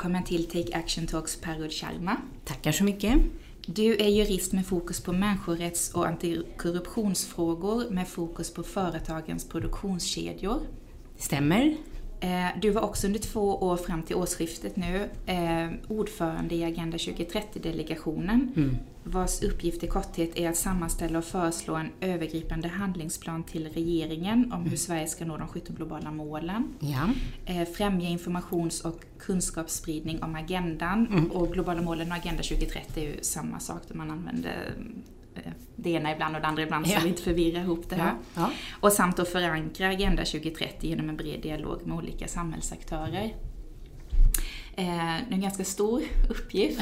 Välkommen till Take Action Talks Per Sharma. Tackar så mycket. Du är jurist med fokus på människorätts och antikorruptionsfrågor med fokus på företagens produktionskedjor. Stämmer. Eh, du var också under två år fram till årsskiftet nu eh, ordförande i Agenda 2030-delegationen mm. Vars uppgift i korthet är att sammanställa och föreslå en övergripande handlingsplan till regeringen om hur mm. Sverige ska nå de 17 globala målen. Ja. Eh, främja informations och kunskapsspridning om agendan mm. och globala målen och Agenda 2030 är ju samma sak där man använder Eh, det ena ibland och det andra ibland, ja. så vi inte förvirrar ihop det här. Ja. Ja. Och samt att förankra Agenda 2030 genom en bred dialog med olika samhällsaktörer. Eh, det är en ganska stor uppgift.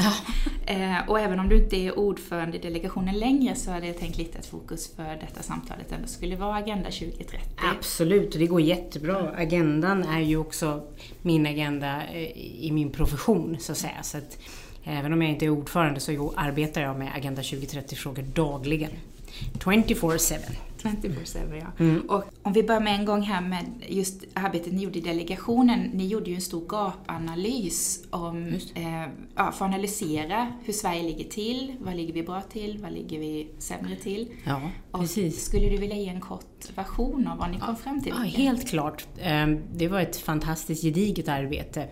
Eh, och även om du inte är ordförande i delegationen längre så hade jag tänkt lite att fokus för detta samtalet ändå skulle vara Agenda 2030. Absolut, och det går jättebra. Agendan är ju också min agenda eh, i min profession så att säga. Så att Även om jag inte är ordförande så arbetar jag med Agenda 2030-frågor dagligen. 24-7. 24-7 ja. Mm. Och om vi börjar med en gång här med just arbetet ni gjorde i delegationen. Ni gjorde ju en stor gapanalys om, eh, ja, för att analysera hur Sverige ligger till. Vad ligger vi bra till? Vad ligger vi sämre till? Ja, och precis. Skulle du vilja ge en kort version av vad ni kom fram till? Ja, helt klart. Ehm, det var ett fantastiskt gediget arbete.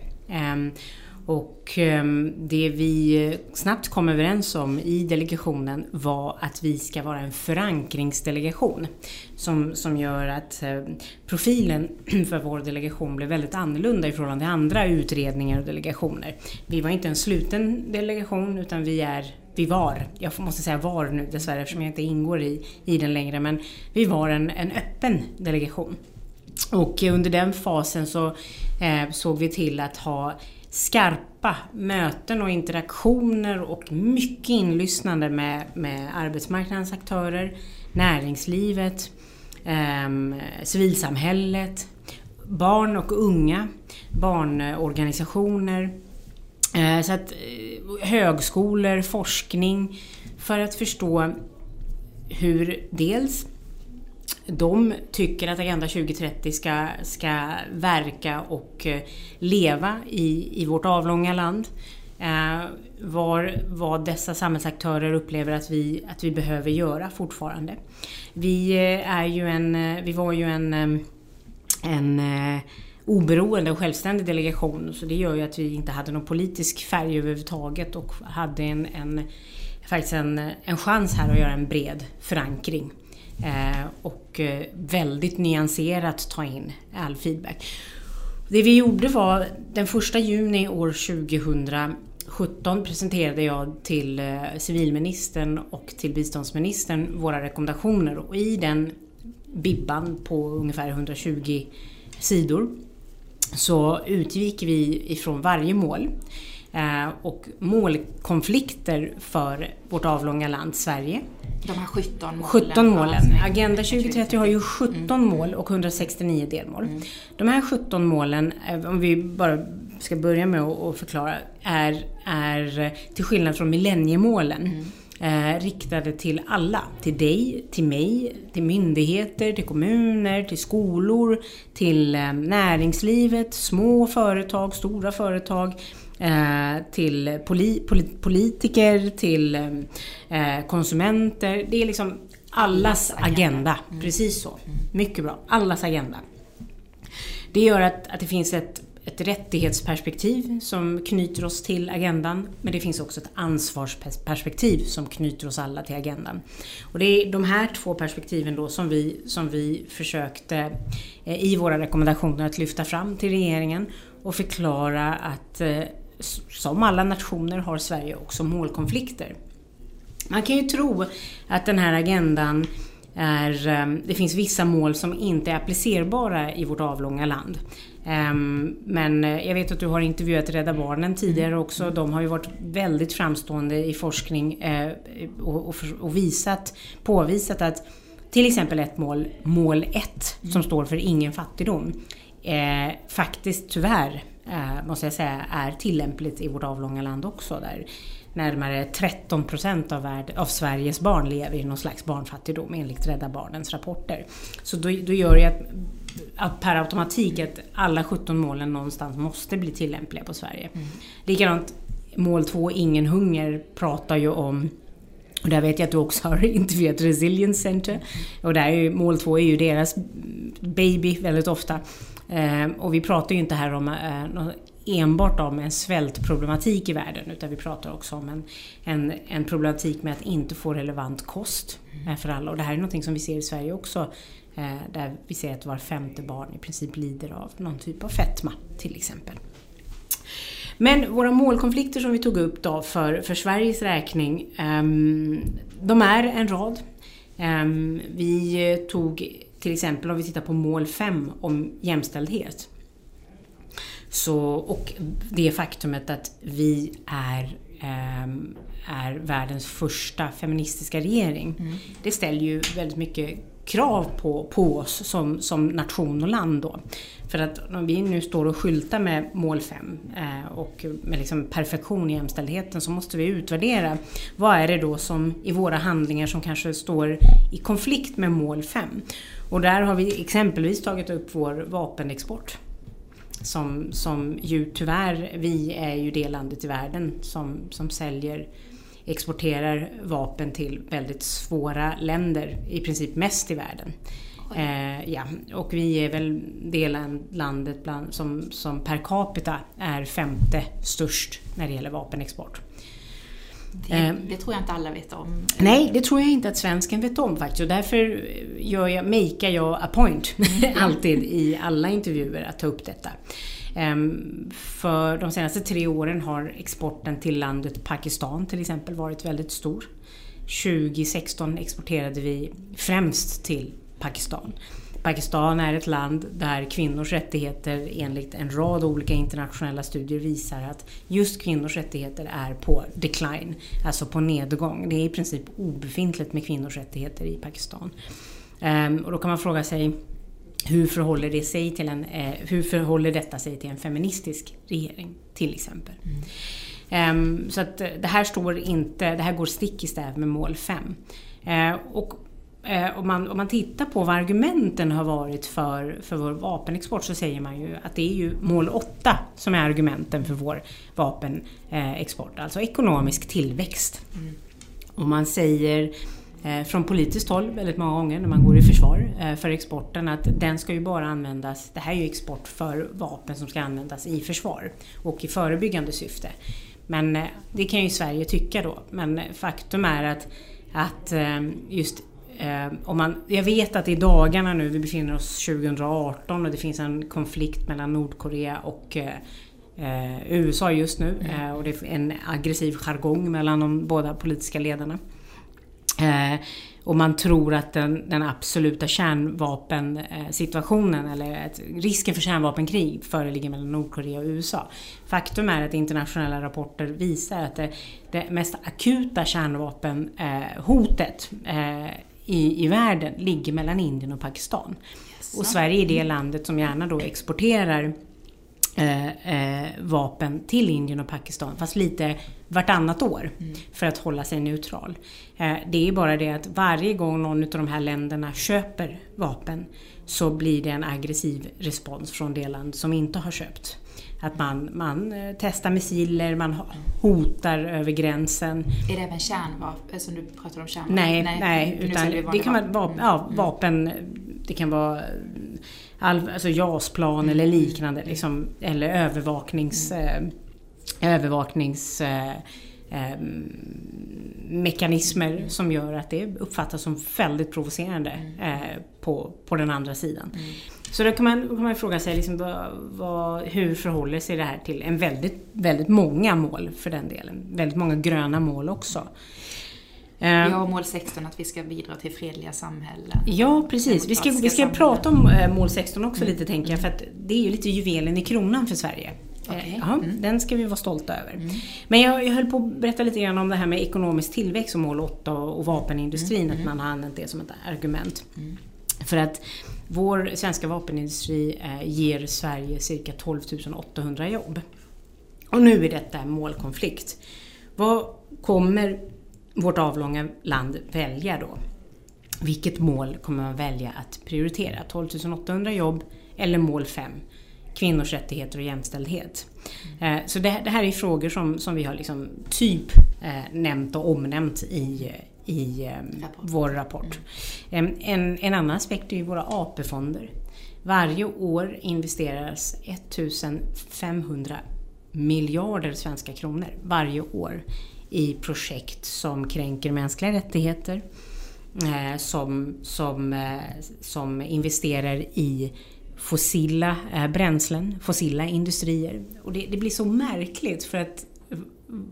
Och ehm, det vi snabbt kom överens om i delegationen var att vi ska vara en förankringsdelegation. Som, som gör att eh, profilen för vår delegation blev väldigt annorlunda i förhållande till andra utredningar och delegationer. Vi var inte en sluten delegation utan vi är vi var, jag måste säga var nu dessvärre eftersom jag inte ingår i, i den längre, men vi var en, en öppen delegation. Och under den fasen så eh, såg vi till att ha skarpa möten och interaktioner och mycket inlyssnande med, med arbetsmarknadens aktörer, näringslivet, eh, civilsamhället, barn och unga, barnorganisationer, eh, så att, eh, högskolor, forskning, för att förstå hur dels de tycker att Agenda 2030 ska, ska verka och eh, leva i, i vårt avlånga land. Eh, var, vad dessa samhällsaktörer upplever att vi, att vi behöver göra fortfarande. Vi, eh, är ju en, eh, vi var ju en, en oberoende och självständig delegation så det gör ju att vi inte hade någon politisk färg överhuvudtaget och hade en, en, faktiskt en, en chans här att göra en bred förankring. Eh, och eh, väldigt nyanserat ta in all feedback. Det vi gjorde var den första juni år 2017 presenterade jag till eh, civilministern och till biståndsministern våra rekommendationer och i den bibban på ungefär 120 sidor så utgick vi ifrån varje mål och målkonflikter för vårt avlånga land Sverige de här 17 målen. 17 målen. Agenda 2030 har ju 17 mm. mål och 169 delmål. Mm. De här 17 målen, eh, om vi bara ska börja med att förklara, är, är till skillnad från millenniemålen mm. Eh, riktade till alla. Till dig, till mig, till myndigheter, till kommuner, till skolor, till eh, näringslivet, små företag, stora företag Eh, till poli, polit, politiker, till eh, konsumenter. Det är liksom allas agenda. Mm. Precis så. Mycket bra. Allas agenda. Det gör att, att det finns ett, ett rättighetsperspektiv som knyter oss till agendan. Men det finns också ett ansvarsperspektiv som knyter oss alla till agendan. Och det är de här två perspektiven då som vi, som vi försökte eh, i våra rekommendationer att lyfta fram till regeringen och förklara att som alla nationer har Sverige också målkonflikter. Man kan ju tro att den här agendan är, ehm, det finns vissa mål som inte är applicerbara i vårt avlånga land. Ehm, men eh, jag vet att du har intervjuat Rädda Barnen tidigare mm. också. De har ju varit väldigt framstående i forskning eh, och visat, påvisat att till exempel ett mål, mål 1, som mm. står för ingen fattigdom, eh, faktiskt tyvärr eh, måste jag säga, är tillämpligt i vårt avlånga land också. Där närmare 13 procent av, av Sveriges barn lever i någon slags barnfattigdom enligt Rädda Barnens rapporter. Så då, då gör det att att per automatik att alla 17 målen någonstans måste bli tillämpliga på Sverige. Mm. Likadant mål 2, ingen hunger, pratar ju om och där vet jag att du också har intervjuat Resilience Center. Och där är ju, mål 2 är ju deras baby väldigt ofta. Eh, och vi pratar ju inte här om eh, enbart om en svältproblematik i världen utan vi pratar också om en, en, en problematik med att inte få relevant kost mm. för alla. Och det här är någonting som vi ser i Sverige också eh, där vi ser att var femte barn i princip lider av någon typ av fetma till exempel. Men våra målkonflikter som vi tog upp då för, för Sveriges räkning, ehm, de är en rad. Ehm, vi tog till exempel om vi tittar på mål 5 om jämställdhet. Så, och det faktumet att vi är, um, är världens första feministiska regering. Mm. Det ställer ju väldigt mycket krav på, på oss som, som nation och land. Då. För att om vi nu står och skyltar med mål 5 eh, och med liksom perfektion i jämställdheten så måste vi utvärdera vad är det då som i våra handlingar som kanske står i konflikt med mål 5. Och där har vi exempelvis tagit upp vår vapenexport. Som, som ju tyvärr, vi är ju det landet i världen som, som säljer exporterar vapen till väldigt svåra länder, i princip mest i världen. Eh, ja. Och vi är väl det landet bland, som, som per capita är femte störst när det gäller vapenexport. Det, eh, det, tror jag inte alla vet om. Nej, det tror jag inte att svensken vet om faktiskt. Och därför gör jag, makear jag a point mm. alltid i alla intervjuer att ta upp detta. Ehm, för de senaste tre åren har exporten till landet Pakistan till exempel varit väldigt stor. 2016 exporterade vi främst till Pakistan. Pakistan är ett land där kvinnors rättigheter enligt en rad olika internationella studier visar att just kvinnors rättigheter är på decline, alltså på nedgång. Det är i princip obefintligt med kvinnors rättigheter i Pakistan. Ehm, och då kan man fråga sig hur förhåller, det sig till en, eh, hur förhåller detta sig till en feministisk regering till exempel? Mm. Um, så att det här står inte, det här går stick i stäv med mål 5. Uh, och uh, om, man, om man tittar på vad argumenten har varit för, för vår vapenexport så säger man ju att det är ju mål 8 som är argumenten för vår vapenexport, alltså ekonomisk tillväxt. Mm. Och man säger Eh, från politiskt håll väldigt många gånger när man går i försvar eh, för exporten att den ska ju bara användas, det här är ju export för vapen som ska användas i försvar och i förebyggande syfte. Men eh, det kan ju Sverige tycka då, men faktum är att, att just om man, jag vet att i dagarna nu, vi befinner oss 2018 och det finns en konflikt mellan Nordkorea och eh, USA just nu mm. och det är en aggressiv jargong mellan de båda politiska ledarna. Eh, och man tror att den, den absoluta kärnvapensituationen eller ett, risken för kärnvapenkrig föreligger mellan Nordkorea och USA. Faktum är att internationella rapporter visar att det, det mest akuta kärnvapenhotet eh, i, i världen ligger mellan Indien och Pakistan. Yes. Och Sverige är det landet som gärna då exporterar eh, eh, vapen till Indien och Pakistan, fast lite vartannat år mm. för att hålla sig neutral. Eh, det är bara det att varje gång någon av de här länderna köper vapen så blir det en aggressiv respons från det land som inte har köpt. Att man, man eh, testar missiler, man hotar över gränsen. Är det även kärnvapen, som du pratar om kärnvapen? Nej, nej, nej utan det kan vara vapen, ja, mm. vapen, det kan vara all, alltså JAS-plan mm. eller liknande. Liksom, eller övervaknings... Mm. Eh, övervaknings eh, eh, mekanismer som gör att det uppfattas som väldigt provocerande mm. eh, på, på den andra sidan. Mm. Så då kan man, kan man fråga sig liksom, vad, vad, hur förhåller sig det här till en väldigt, väldigt många mål för den delen. Väldigt många gröna mål också. Vi eh, har mål 16 att vi ska bidra till fredliga samhällen. Ja, precis. Vi ska, vi ska prata om eh, mål 16 också mm. lite tänker jag, för att det är ju lite juvelen i kronan för Sverige. Eh, okay. Ja, mm. Den ska vi vara stolta över. Mm. Men jag, jag höll på att berätta lite grann om det här med ekonomisk tillväxt och mål 8 och, vapenindustrin, mm. att mm. man har använt det som ett argument. Mm. För att vår svenska vapenindustri eh, ger Sverige cirka 12 800 jobb. Och nu är detta en målkonflikt. Vad kommer vårt avlånga land välja då? vilket mål kommer man välja att prioritera? 12 800 jobb eller mål 5? Kvinnors rättigheter och jämställdhet. Mm. Så det, här är frågor som, som vi har liksom typ eh, nämnt och omnämnt i, i eh, rapport. vår rapport. Mm. En, en annan aspekt är ju våra AP-fonder. Varje år investeras 1500 miljarder svenska kronor varje år i projekt som kränker mänskliga rättigheter, eh, som, som, eh, som investerar i fossila eh, bränslen, fossila industrier. Och det, det blir så märkligt för att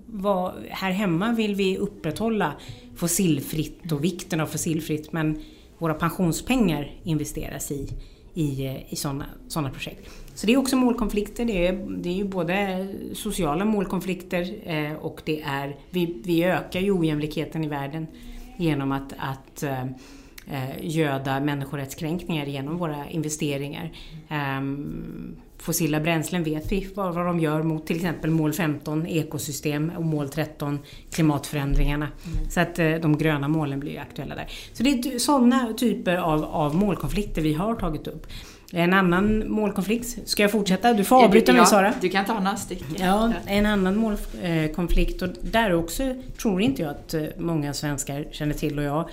vad, här hemma vill vi upprätthålla fossilfritt och vikten av fossilfritt men våra pensionspengar investeras i, i, eh, i sådana såna projekt. Så det är också målkonflikter. Det är, det är ju både sociala målkonflikter eh, och det är, vi, vi ökar ju ojämlikheten i världen genom att, att eh, göda människorättskränkningar genom våra investeringar. Um, fossila bränslen vet vi vad, vad de gör mot till exempel mål 15 ekosystem och mål 13 klimatförändringarna. Mm. Så att eh, de gröna målen blir aktuella där. Så det är sådana typer av, av målkonflikter vi har tagit upp. En annan målkonflikt, ska jag fortsätta? Du får avbryta mig Sara. Du kan ta några stycken. Ja, en annan målkonflikt och där också tror inte jag att eh, många svenskar känner till och jag Eh,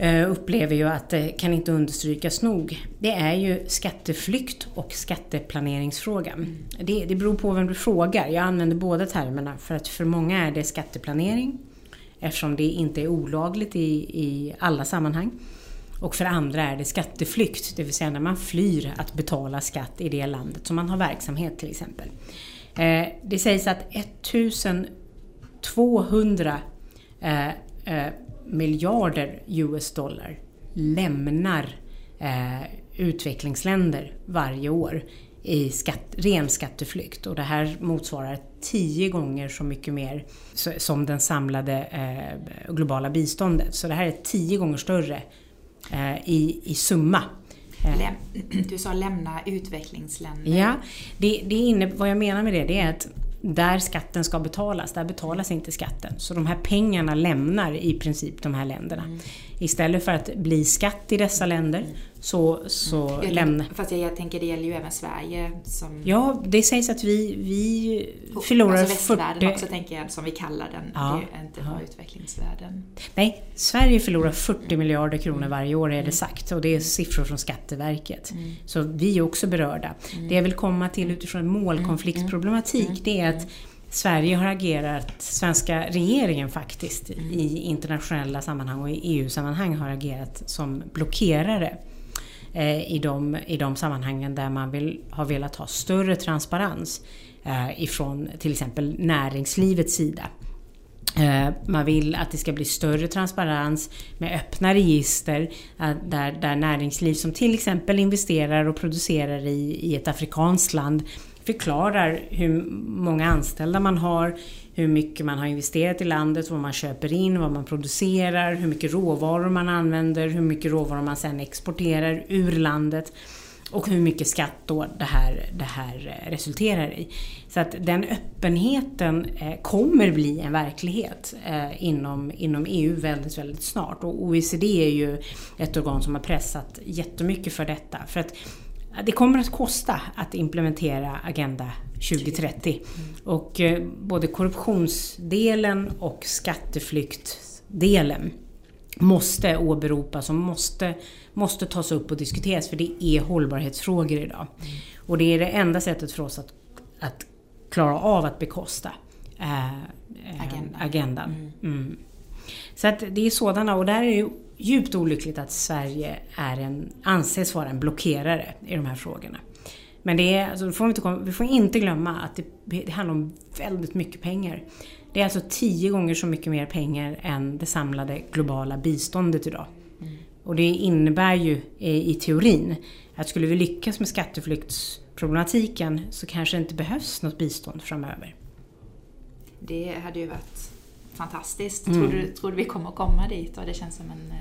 Eh, upplever ju att det kan inte understrykas nog. Det är ju skatteflykt och skatteplaneringsfrågan. Det, det beror på vem du frågar. Jag använder båda termerna för att för många är det skatteplanering eftersom det inte är olagligt i, i alla sammanhang. Och för andra är det skatteflykt, det vill säga när man flyr att betala skatt i det landet som man har verksamhet till exempel. Eh, det sägs att 1200 eh, eh, miljarder US dollar lämnar eh, utvecklingsländer varje år i skatt, ren skatteflykt och det här motsvarar tio gånger så mycket mer som den samlade eh, globala biståndet. Så det här är tio gånger större eh, i, i summa. Läm du sa lämna utvecklingsländer. Ja, det, det inne, vad jag menar med det, det är att där skatten ska betalas, där betalas inte skatten. Så de här pengarna lämnar i princip de här länderna. Mm. Istället för att bli skatt i dessa länder så, så mm. lämnar... Fast jag, jag, tänker det gäller ju även Sverige som... Ja, det sägs att vi, vi förlorar alltså västvärlden 40... också tänker jag, som vi kallar den. Ja, det är inte bara utvecklingsvärlden. Nej, Sverige förlorar 40 miljarder kronor varje år är det mm. sagt. Och det är siffror från Skatteverket. Mm. Så vi är också berörda. Mm. Det jag vill komma till utifrån målkonfliktproblematik, mm. det är att Sverige har agerat, svenska regeringen faktiskt, mm. i internationella sammanhang och i EU-sammanhang har agerat som blockerare Eh, i, de, i de sammanhangen där man vill, har velat ha större transparens eh, ifrån till exempel näringslivets sida. Eh, man vill att det ska bli större transparens med öppna register eh, där, där näringsliv som till exempel investerar och producerar i, i ett afrikanskt land förklarar hur många anställda man har, hur mycket man har investerat i landet, vad man köper in, vad man producerar, hur mycket råvaror man använder, hur mycket råvaror man sedan exporterar ur landet och hur mycket skatt då det här, det här eh, resulterar i. Så att den öppenheten eh, kommer bli en verklighet eh, inom, inom EU väldigt, väldigt snart. Och OECD är ju ett organ som har pressat jättemycket för detta. För att det kommer att kosta att implementera Agenda 2030. Mm. Och eh, både korruptionsdelen och skatteflyktdelen måste åberopas och måste, måste tas upp och diskuteras för det är hållbarhetsfrågor idag. Och det är det enda sättet för oss att, att klara av att bekosta äh, Agenda. agendan. Mm. mm. Så att det är sådana och där är det djupt olyckligt att Sverige är en, anses vara en blockerare i de här frågorna. Men det är, alltså, får vi, inte vi får inte glömma att det, det handlar om väldigt mycket pengar. Det är alltså tio gånger så mycket mer pengar än det samlade globala biståndet idag. Mm. Och det innebär ju i, i teorin att skulle vi lyckas med skatteflyktsproblematiken så kanske det inte behövs något bistånd framöver. Det hade ju varit fantastiskt. Mm. Tror, du, tror du vi kommer komma dit? Och det känns som en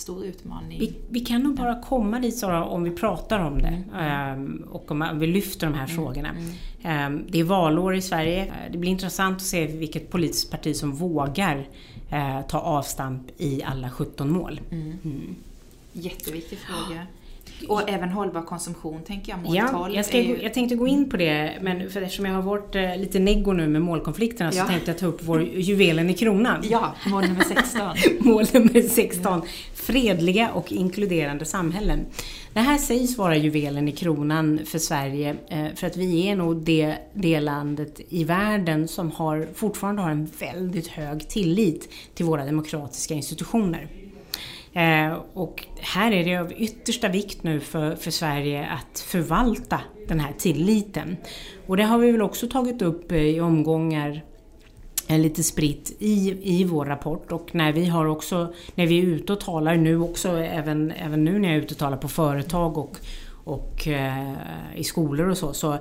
jättestor utmaning. Vi, vi kan nog bara komma dit Sara, om vi pratar om det mm. um, och om vi lyfter de här mm. frågorna. Um, det är valår i Sverige. Det blir intressant att se vilket politiskt parti som vågar uh, ta avstamp i alla 17 mål. Mm. mm. Jätteviktig fråga. Och även hållbar konsumtion tänker jag. Mål ja, jag, ska, ju... jag tänkte gå in på det, men för eftersom jag har varit eh, lite neggo nu med målkonflikterna ja. så tänkte jag ta upp vår juvelen i kronan. Ja, mål nummer 16. mål nummer 16. Fredliga och inkluderande samhällen. Det här sägs vara juvelen i kronan för Sverige, eh, för att vi är nog det, det landet i världen som har, fortfarande har en väldigt hög tillit till våra demokratiska institutioner. Eh, och här är det av yttersta vikt nu för, för Sverige att förvalta den här tilliten. Och det har vi väl också tagit upp eh, i omgångar eh, lite spritt i, i vår rapport och när vi har också, när vi är ute och talar nu också, även, även nu när jag är ute och talar på företag och, och eh, i skolor och så, så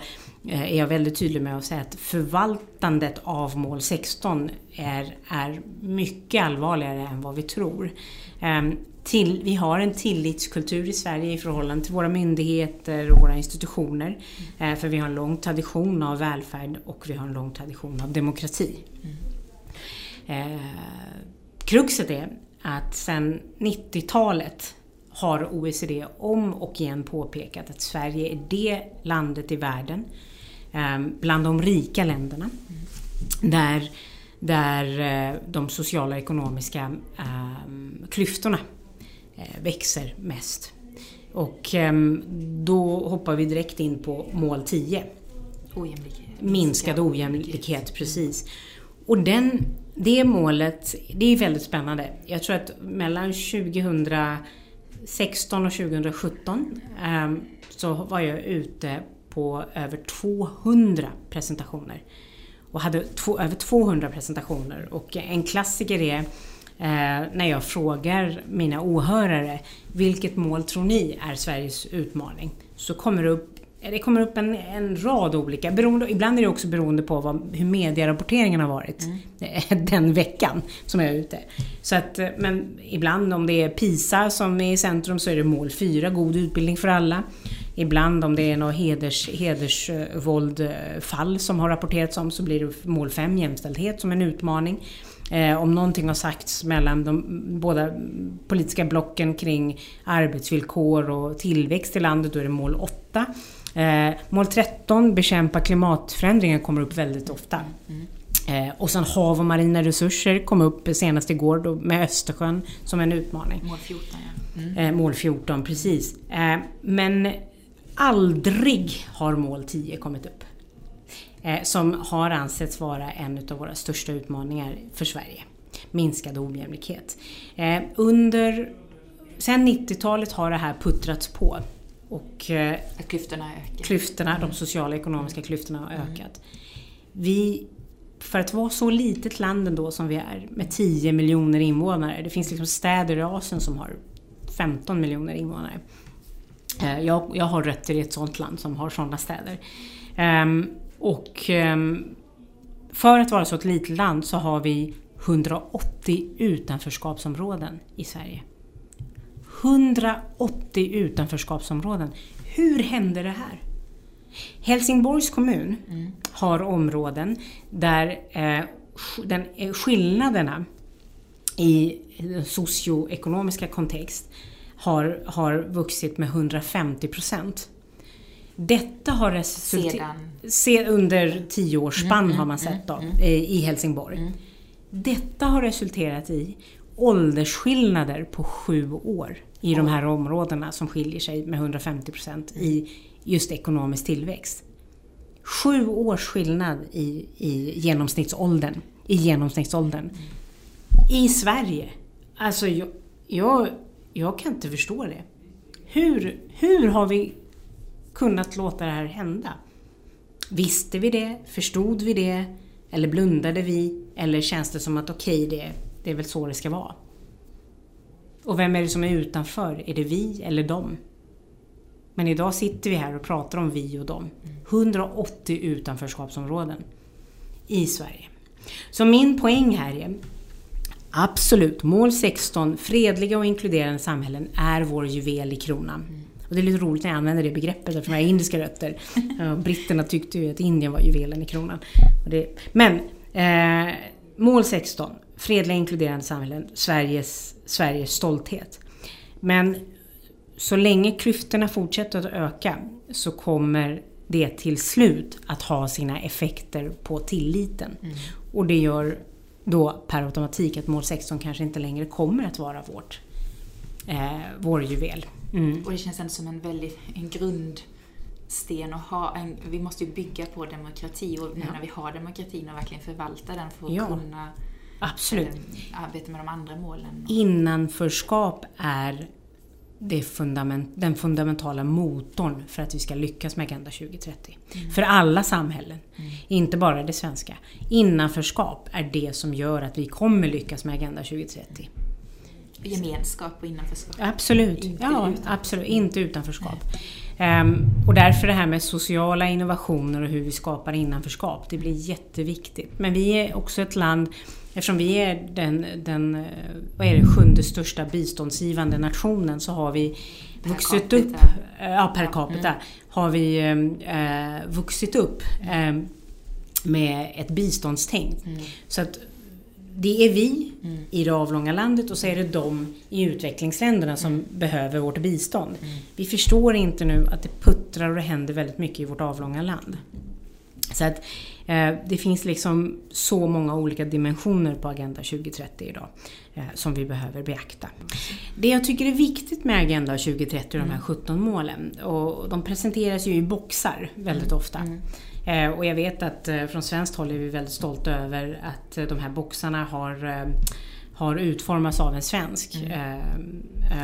eh, är jag väldigt tydlig med att säga att förvaltandet av mål 16 är, är mycket allvarligare än vad vi tror. Ehm, till, vi har en tillitskultur i Sverige i förhållande till våra myndigheter och våra institutioner. Mm. För vi har en lång tradition av välfärd och vi har en lång tradition av demokrati. Mm. Eh, kruxet är att sedan 90-talet har OECD om och igen påpekat att Sverige är det landet i världen, eh, bland de rika länderna, där där eh, de sociala och ekonomiska ehm, klyftorna eh, växer mest. Och ehm, då hoppar vi direkt in på mål 10. Ojämlikhet. Minskad ojämlikhet, precis. Och den, det målet, det är väldigt spännande. Jag tror att mellan 2016 och 2017 ehm, så var jag ute på över 200 presentationer och hade två, över 200 presentationer. Och en klassiker är eh, när jag frågar mina åhörare vilket mål tror ni är Sveriges utmaning? Så kommer det upp det kommer upp en, en rad olika, beroende, ibland är det också beroende på vad, hur medierapporteringen har varit mm. den veckan som jag är ute. Så att, men ibland om det är PISA som är i centrum så är det mål 4, god utbildning för alla. Ibland om det är något heders, hedersvåldfall som har rapporterats om så blir det mål 5, jämställdhet, som en utmaning. Eh, om någonting har sagts mellan de båda politiska blocken kring arbetsvillkor och tillväxt i landet, då är det mål 8. Eh, mål 13, bekämpa klimatförändringar, kommer upp väldigt ofta. Mm. Eh, och sen hav och marina resurser kom upp senast igår då, med Östersjön som en utmaning. Mål 14 ja. Mm. Eh, mål 14, precis. Eh, men aldrig har mål 10 kommit upp. Eh, som har ansetts vara en av våra största utmaningar för Sverige. Minskad ojämlikhet. Eh, under, sen 90-talet har det här puttrats på. Och eh, klyftorna ökar. Klyftorna, de sociala och ekonomiska klyftorna har mm. ökat. Vi, för att vara så litet land ändå som vi är, med 10 miljoner invånare. Det finns liksom städer i Asien som har 15 miljoner invånare. Eh, jag, jag har rötter i ett sånt land som har sådana städer. Um, och um, för att vara så ett litet land så har vi 180 utanförskapsområden i Sverige. 180 utanförskapsområden. Hur hände det här? Helsingborgs kommun mm. har områden där eh, den, eh, skillnaderna i den socioekonomiska kontext har, har vuxit med 150 procent. Detta har resulterat... Se, under tioårsspann mm, har man mm, sett då, mm, mm. i Helsingborg. Mm. Detta har resulterat i åldersskillnader på sju år i de här områdena som skiljer sig med 150 procent i just ekonomisk tillväxt. Sju års skillnad i, i genomsnittsåldern. I genomsnittsåldern. I Sverige. Alltså jag, jag jag kan inte förstå det. Hur, hur har vi kunnat låta det här hända? Visste vi det? Förstod vi det? Eller blundade vi? Eller känns det som att okej, okay, det, det är väl så det ska vara? Och vem är det som är utanför? Är det vi eller dem? Men idag sitter vi här och pratar om vi och dem. 180 utanförskapsområden i Sverige. Så min poäng här är Absolut. Mål 16, fredliga och inkluderande samhällen, är vår juvel i kronan. Och det är lite roligt när jag använder det begreppet eftersom jag har indiska rötter. Britterna tyckte ju att Indien var juvelen i kronan. Men eh, mål 16, fredliga och inkluderande samhällen, Sveriges, Sveriges stolthet. Men så länge klyftorna fortsätter att öka så kommer det till slut att ha sina effekter på tilliten. Mm. Och det gör då per automatik att mål 16 kanske inte längre kommer att vara vårt, eh, vår juvel. Mm. Och det känns ändå som en väldigt en grundsten att ha. En, vi måste ju bygga på demokrati och nu ja. när vi har demokratin och verkligen förvalta den för att ja. kunna Absolut. Eh, arbeta med de andra målen. Innanförskap är det fundament, den fundamentala motorn för att vi ska lyckas med Agenda 2030. Mm. För alla samhällen, mm. inte bara det svenska. Innanförskap är det som gör att vi kommer lyckas med Agenda 2030. Gemenskap och innanförskap. Absolut, inte ja, utanförskap. absolut. inte utanförskap. Um, och därför det här med sociala innovationer och hur vi skapar innanförskap, det blir jätteviktigt. Men vi är också ett land Eftersom vi är den, den eh, vad är det, sjunde största biståndsgivande nationen så har vi per vuxit capita. upp, eh, ja per capita, mm. har vi eh, vuxit upp eh, med ett biståndstänk. Mm. Så att det är vi mm. i det avlånga landet och så är det de i utvecklingsländerna som mm. behöver vårt bistånd. Mm. Vi förstår inte nu att det puttrar och det händer väldigt mycket i vårt avlånga land. Så att eh, det finns liksom så många olika dimensioner på Agenda 2030 idag eh, som vi behöver beakta. Det jag tycker är viktigt med Agenda 2030 och de här 17 mm. målen, och de presenteras ju i boxar väldigt ofta. Mm. Eh, och jag vet att eh, från svenskt håll är vi väldigt stolta över att eh, de här boxarna har eh, har utformats av en svensk. Mm.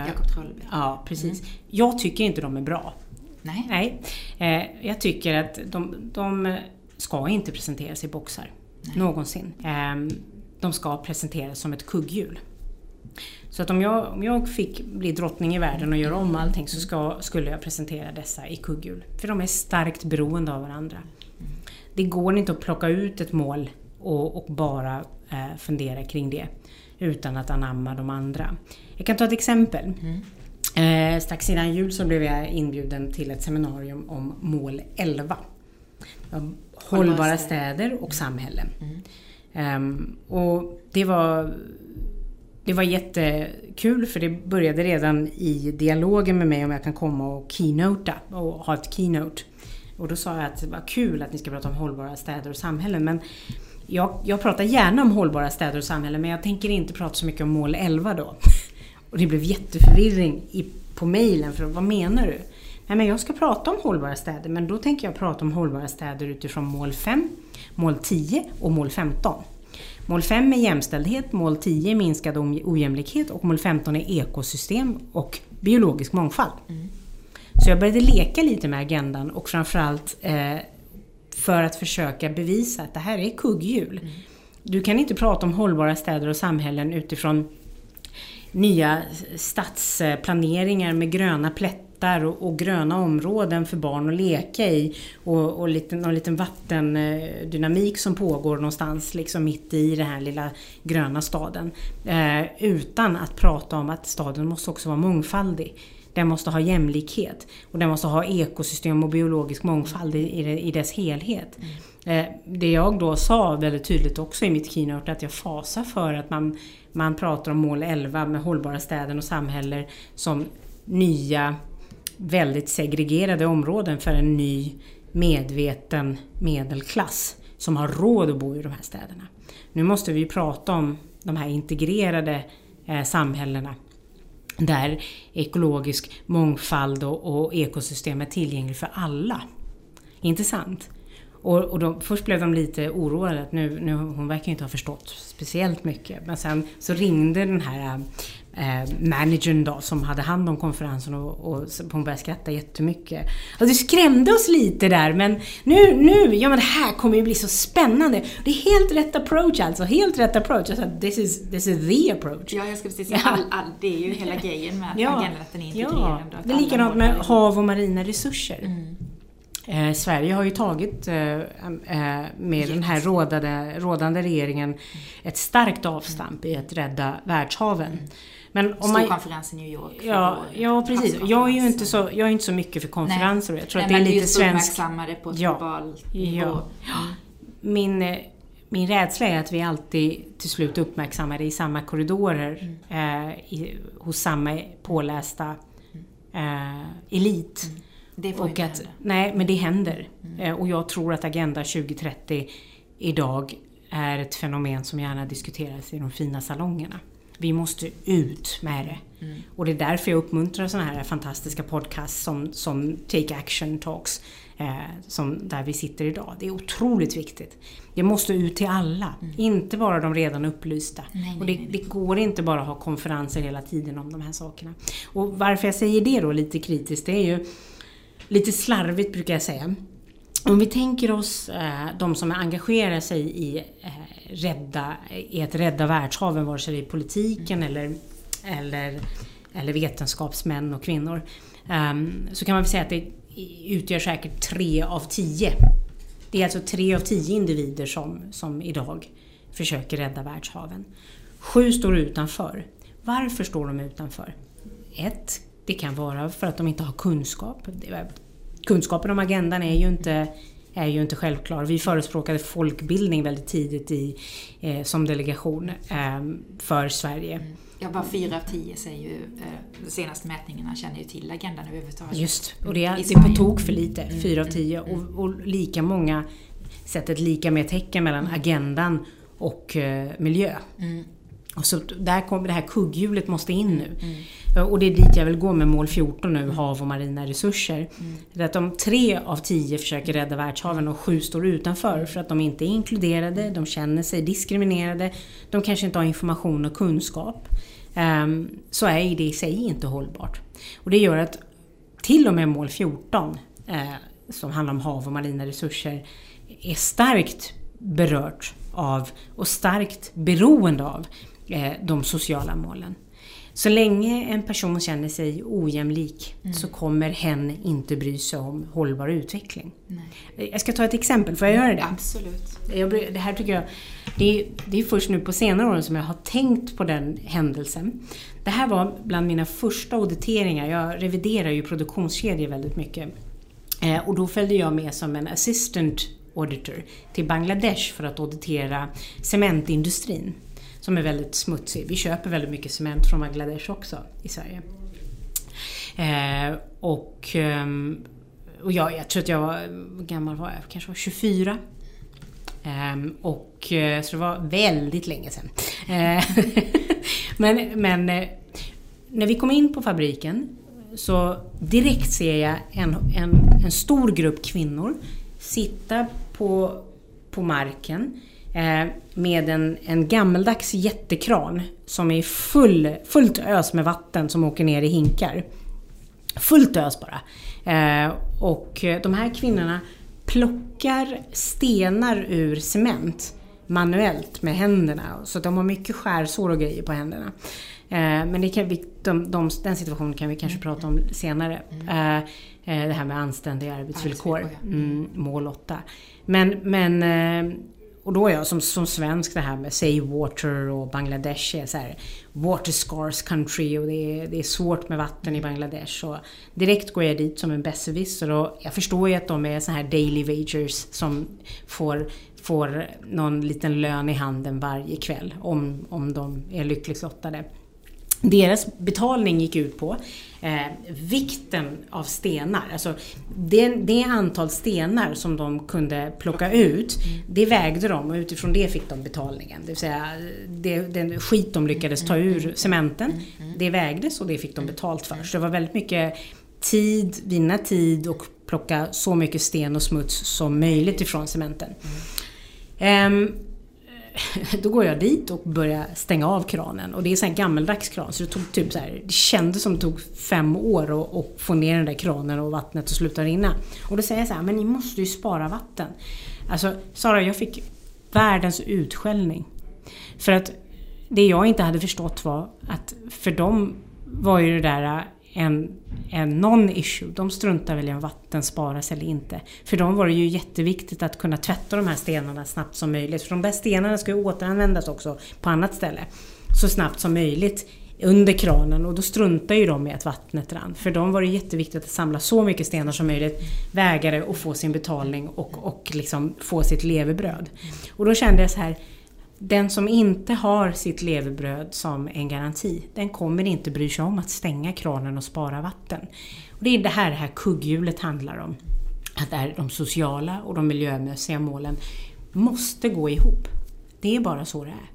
Jakob Trollberg. Ja, precis. Mm. Jag tycker inte de är bra. Nej. Nej. jag tycker att de, de ska inte presenteras i boxar. Nej. Någonsin. Ehm, de ska presenteras som ett kugghjul. Så att om jag, om jag fick bli drottning i världen och göra om allting så ska, skulle jag presentera dessa i kugghjul. För de är starkt beroende av varandra. Det går inte att plocka ut ett mål och, och bara eh, fundera kring det utan att anamma de andra. Jag kan ta ett exempel. Mm. Eh, strax innan jul så blev jag inbjuden till ett seminarium om mål 11 hållbara städer och samhällen. Mm. Um, och det var, det var jättekul för det började redan i dialogen med mig om jag kan komma och keynota och ha ett keynote. Och då sa jag att det var kul att ni ska prata om hållbara städer och samhällen men jag, jag pratar gärna om hållbara städer och samhällen men jag tänker inte prata så mycket om mål 11 då. Och det blev jätteförvirring i, på mejlen för vad menar du? Nej, men jag ska prata om hållbara städer, men då tänker jag prata om hållbara städer utifrån mål 5, mål 10 och mål 15. Mål 5 är jämställdhet, mål 10 är minskad ojämlikhet och mål 15 är ekosystem och biologisk mångfald. Mm. Så jag började leka lite med agendan och framförallt eh, för att försöka bevisa att det här är kugghjul. Mm. Du kan inte prata om hållbara städer och samhällen utifrån nya stadsplaneringar med gröna plättar plättar och, och, gröna områden för barn att leka i och, och lite, någon liten vattendynamik som pågår någonstans liksom mitt i den här lilla gröna staden. Eh, utan att prata om att staden måste också vara mångfaldig. Den måste ha jämlikhet och den måste ha ekosystem och biologisk mångfald i, i, i dess helhet. Mm. Eh, det jag då sa väldigt tydligt också i mitt keynote att jag fasar för att man, man pratar om mål 11 med hållbara städer och samhällen som nya väldigt segregerade områden för en ny medveten medelklass som har råd att bo i de här städerna. Nu måste vi prata om de här integrerade eh, samhällena där ekologisk mångfald och, och ekosystem är tillgängligt för alla. Intressant. Och, och de, först blev de lite oroade att nu, nu, hon verkar inte ha förstått speciellt mycket. Men sen så ringde den här eh, managern då som hade hand om konferensen och, och hon började skratta jättemycket. Och det skrämde oss lite där men nu, nu, ja men det här kommer ju bli så spännande. Det är helt rätt approach alltså, helt rätt approach. Alltså, this, is, this is the approach. Ja, jag ska precis säga, all, all, det är ju hela grejen med ja. agendan att den är integrerande. Ja, det är likadant med hav och marina resurser. Mm. Eh, Sverige har ju tagit eh, eh, med den här rådade, rådande regeringen ett starkt avstamp i att rädda världshaven. Mm. Men om man, konferens i New York. Ja, ja precis. Jag är ju inte så, jag är inte så mycket för konferenser. Nej. Jag tror Nej, att det är lite svensk... uppmärksammade på ja, globalt nivå. Ja. Mm. Min, eh, min rädsla är att vi alltid till slut uppmärksammar det i samma korridorer mm. eh, i, hos samma pålästa eh, elit. Mm. Det får och inte att, hända. Nej, men det händer. Mm. Eh, och jag tror att Agenda 2030 idag är ett fenomen som gärna diskuteras i de fina salongerna. Vi måste ut med det. Mm. Och det är därför jag uppmuntrar sådana här fantastiska podcasts som, som Take Action Talks. Eh, som där vi sitter idag. Det är otroligt viktigt. Det måste ut till alla, mm. inte bara de redan upplysta. Nej, och det, nej, nej. det, går inte bara att ha konferenser hela tiden om de här sakerna. Och varför jag säger det då lite kritiskt, det är ju lite slarvigt brukar jag säga. Om vi tänker oss eh, de som engagerar sig i, eh, rädda, i att rädda världshaven, vare sig det är politiken mm. eller, eller, eller vetenskapsmän och kvinnor. Um, så kan man väl säga att det utgör säkert tre av tio. Det är alltså tre av tio individer som, som idag försöker rädda världshaven. Sju står utanför. Varför står de utanför? Ett, det kan vara för att de inte har kunskap. Kunskapen om agendan är ju inte, är ju inte självklar. Vi förespråkade folkbildning väldigt tidigt i, eh, som delegation eh, för Sverige. Mm. Ja, bara fyra av tio säger ju, eh, de senaste mätningarna känner ju till agendan överhuvudtaget. Just, och det är, det är på tok för lite, mm, fyra av tio. Mm, och, och, lika många sätter lika med tecken mellan mm. agendan och eh, miljö. Mm. Och så där kommer det här kugghjulet måste in nu. Mm. Och det är dit jag vill gå med mål 14 nu, hav och marina resurser. Mm. Att om tre av tio försöker rädda världshaven och sju står utanför för att de inte är inkluderade, de känner sig diskriminerade, de kanske inte har information och kunskap. Um, så är det i sig inte hållbart. Och det gör att till och med mål 14, eh, som handlar om hav och marina resurser, är starkt berört av och starkt beroende av de sociala målen. Så länge en person känner sig ojämlik mm. så kommer hen inte bry sig om hållbar utveckling. Nej. Jag ska ta ett exempel, får jag göra det? Absolut. Jag, det här tycker jag, det är, det är först nu på senare år som jag har tänkt på den händelsen. Det här var bland mina första auditeringar. Jag reviderar ju produktionskedjor väldigt mycket. Eh, och då följde jag med som en assistant auditor till Bangladesh för att auditera cementindustrin som är väldigt smutsig. Vi köper väldigt mycket cement från Bangladesh också i Sverige. Eh, och ehm, och jag, jag tror att jag var, gammal var jag? Kanske var 24. Ehm, eh, och, så det var väldigt länge sedan. Eh, men men eh, när vi kom in på fabriken så direkt ser jag en, en, en stor grupp kvinnor sitta på, på marken Eh, med en, en gammeldags jättekran som är full, fullt ös med vatten som åker ner i hinkar. Fullt ös bara. Eh, och de här kvinnorna plockar stenar ur cement manuellt med händerna. Så de har mycket skärsår och grejer på händerna. Eh, men det kan vi, de, de, den situationen kan vi kanske prata om senare. Mm. Det här med anständiga arbetsvillkor. Mm, mål 8. Men, men och då är jag som, som svensk det här med say Water och Bangladesh är så här water scarce country och det är, det är svårt med vatten i Bangladesh. Och direkt går jag dit som en besserwisser och jag förstår ju att de är så här daily wagers som får, får någon liten lön i handen varje kväll om, om de är lyckligt lottade. Deras betalning gick ut på eh, vikten av stenar. Alltså det, det, antal stenar som de kunde plocka ut, det vägde de och utifrån det fick de betalningen. Det vill säga det, den skit de lyckades ta ur cementen, det vägdes och det fick de betalt för. Så det var väldigt mycket tid, vinna tid och plocka så mycket sten och smuts som möjligt ifrån cementen. Um, då går jag dit och börjar stänga av kranen. Och det är en gammeldags kran så det tog typ så här, det kändes som det tog fem år att, att få ner den där kranen och vattnet att sluta rinna. Och då säger jag så här, men ni måste ju spara vatten. Alltså Sara, jag fick världens utskällning. För att det jag inte hade förstått var att för dem var ju det där en, en non-issue. De struntar väl i om vatten sparas eller inte. För dem var det ju jätteviktigt att kunna tvätta de här stenarna snabbt som möjligt. För de där stenarna ska ju återanvändas också på annat ställe. Så snabbt som möjligt under kranen och då struntar ju de i att vattnet rann. För dem var det jätteviktigt att samla så mycket stenar som möjligt, väga det och få sin betalning och, och liksom få sitt levebröd. Och då kände jag så här, den som inte har sitt levebröd som en garanti, den kommer inte bry sig om att stänga kranen och spara vatten. Och det är det här det här kugghjulet handlar om. Att är de sociala och de miljömässiga målen måste gå ihop. Det är bara så det är.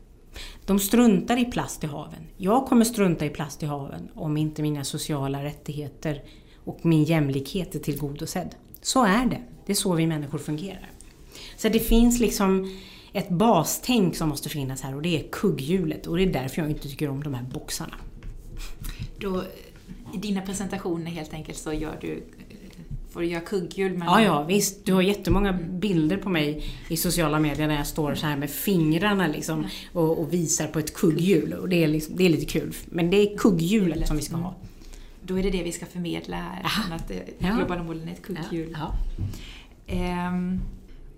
De struntar i plast i haven. Jag kommer strunta i plast i haven om inte mina sociala rättigheter och min jämlikhet är tillgodosedd. Så är det. Det är så vi människor fungerar. Så det finns liksom ett bastänk som måste finnas här och det är kugghjulet och det är därför jag inte tycker om de här boxarna. Då, I dina presentationer helt enkelt så gör du får du göra kugghjul. Men... Ja, ja visst. Du har jättemånga bilder på mig i sociala medier när jag står så här med fingrarna liksom och, och visar på ett kugghjul. Och det är, liksom, det är lite kul. Men det är kugghjulet som vi ska ha. Då är det det vi ska förmedla här, att det, globala målen är ett kugghjul. Ja. Ja. Um,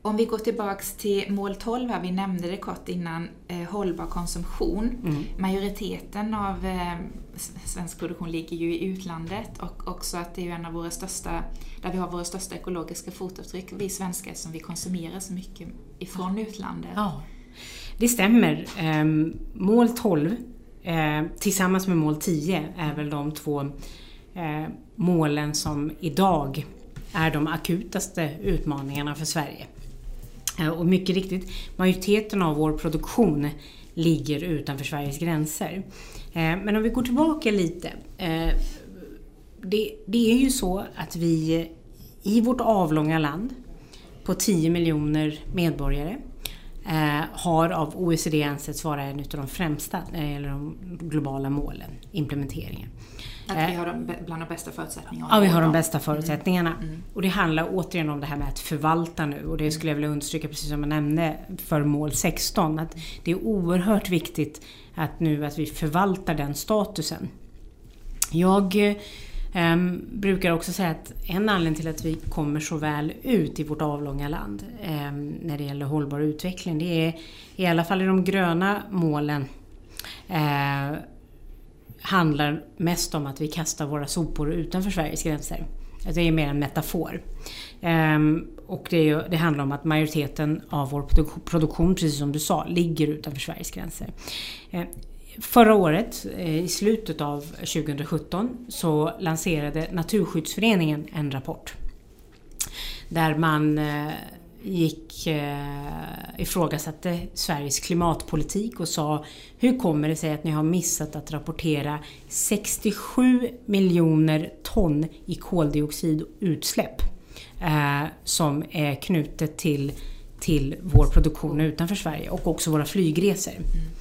om vi går tillbaks till mål 12 här, vi nämnde det kort innan, eh, hållbar konsumtion. Mm. Majoriteten av eh, svensk produktion ligger ju i utlandet och också att det är en av våra största, där vi har våra största ekologiska fotavtryck, vi svenskar, som vi konsumerar så mycket ifrån ja. utlandet. Ja, det stämmer. Eh, mål 12 eh, tillsammans med mål 10 är väl de två eh, målen som idag är de akutaste utmaningarna för Sverige. Eh, och mycket riktigt, majoriteten av vår produktion ligger utanför Sveriges gränser. Eh, men om vi går tillbaka lite. Eh, det, det är ju så att vi i vårt avlånga land på 10 miljoner medborgare har av OECD ansetts vara en av de främsta när det gäller de globala målen, implementeringen. Att vi har de, bland de bästa förutsättningarna? Ja, vi har de bästa förutsättningarna. Mm. Mm. Och det handlar återigen om det här med att förvalta nu och det skulle jag vilja understryka precis som jag nämnde för mål 16 att det är oerhört viktigt att nu att vi förvaltar den statusen. Jag Um, brukar också säga att en anledning till att vi kommer så väl ut i vårt avlånga land um, när det gäller hållbar utveckling, det är i alla fall i de gröna målen uh, handlar mest om att vi kastar våra sopor utanför Sveriges gränser. Alltså, det är mer en metafor. Ehm, och det, är, det, handlar om att majoriteten av vår produktion, precis som du sa, ligger utanför Sveriges gränser. Ehm, förra året, eh, i slutet av 2017, så lanserade Naturskyddsföreningen en rapport. Där man eh, gick, eh, ifrågasatte Sveriges klimatpolitik och sa Hur kommer det sig att ni har missat att rapportera 67 miljoner ton i koldioxidutsläpp eh, som är knutet till, till vår produktion utanför Sverige och också våra flygresor. Mm.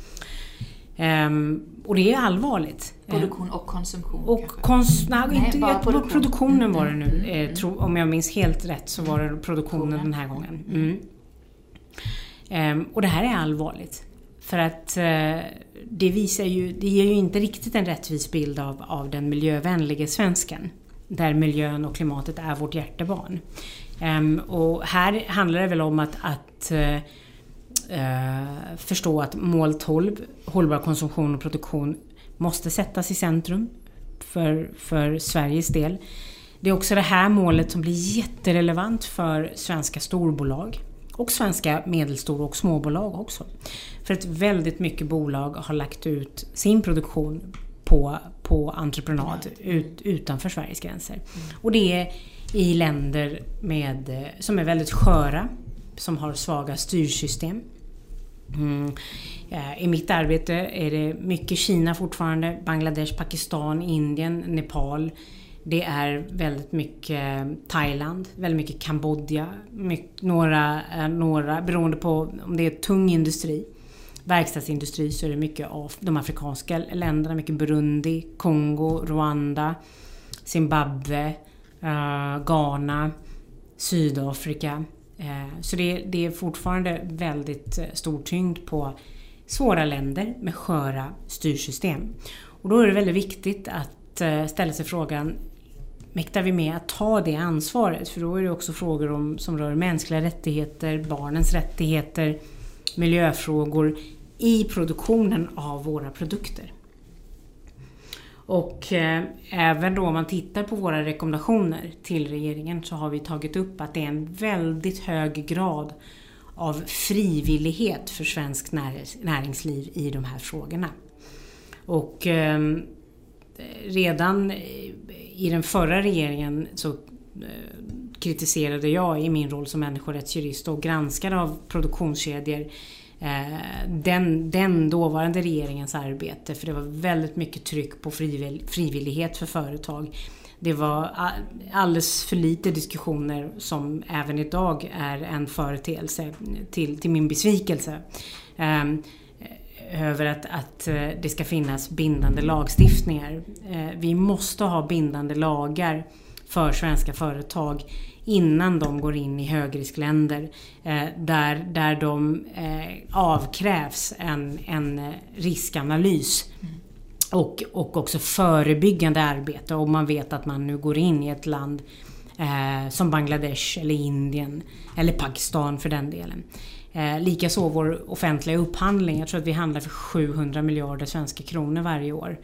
Um, och det är allvarligt. Produktion och konsumtion och kons nej, nej, inte, bara produktion. produktionen var det nu. Mm. Eh, tro, om jag minns helt rätt så var det produktionen den här gången. Mm. Um, och det här är allvarligt. För att uh, det visar ju, det ger ju inte riktigt en rättvis bild av, av den miljövänliga svensken. Där miljön och klimatet är vårt hjärtebarn. Um, och här handlar det väl om att, att uh, eh, förstå att mål 12, hållbar konsumtion och produktion, måste sättas i centrum för, för Sveriges del. Det är också det här målet som blir jätterelevant för svenska storbolag och svenska medelstora och småbolag också. För att väldigt mycket bolag har lagt ut sin produktion på, på entreprenad ut, utanför Sveriges gränser. Och det är i länder med, som är väldigt sköra, som har svaga styrsystem. Mm. Eh, I mitt arbete är det mycket Kina fortfarande, Bangladesh, Pakistan, Indien, Nepal. Det är väldigt mycket eh, Thailand, väldigt mycket Kambodja, mycket, några, eh, några, beroende på om det är tung industri, verkstadsindustri, så är det mycket av de afrikanska länderna, mycket Burundi, Kongo, Rwanda, Zimbabwe, uh, Ghana, Sydafrika. Eh, så det, det är fortfarande väldigt eh, stor tyngd på svåra länder med sköra styrsystem. Och då är det väldigt viktigt att eh, ställa sig frågan Mäktar vi med att ta det ansvaret? För då är det också frågor om, som rör mänskliga rättigheter, barnens rättigheter, miljöfrågor i produktionen av våra produkter. Och eh, även då om man tittar på våra rekommendationer till regeringen så har vi tagit upp att det är en väldigt hög grad av frivillighet för svenskt näringsliv i de här frågorna. Och eh, redan i den förra regeringen så eh, kritiserade jag i min roll som människorättsjurist och granskare av produktionskedjor eh, Eh, den, den dåvarande regeringens arbete för det var väldigt mycket tryck på frivillighet för företag. Det var alldeles för lite diskussioner som även idag är en företeelse till, till min besvikelse. Ehm, över att, att eh, det ska finnas bindande lagstiftningar. Eh, vi måste ha bindande lagar för svenska företag innan de går in i högriskländer eh, där, där de eh, avkrävs en, en eh, riskanalys. Och, och också förebyggande arbete om man vet att man nu går in i ett land eh, som Bangladesh eller Indien eller Pakistan för den delen. Eh, Likaså vår offentliga upphandling. Jag tror att vi handlar för 700 miljarder svenska kronor varje år.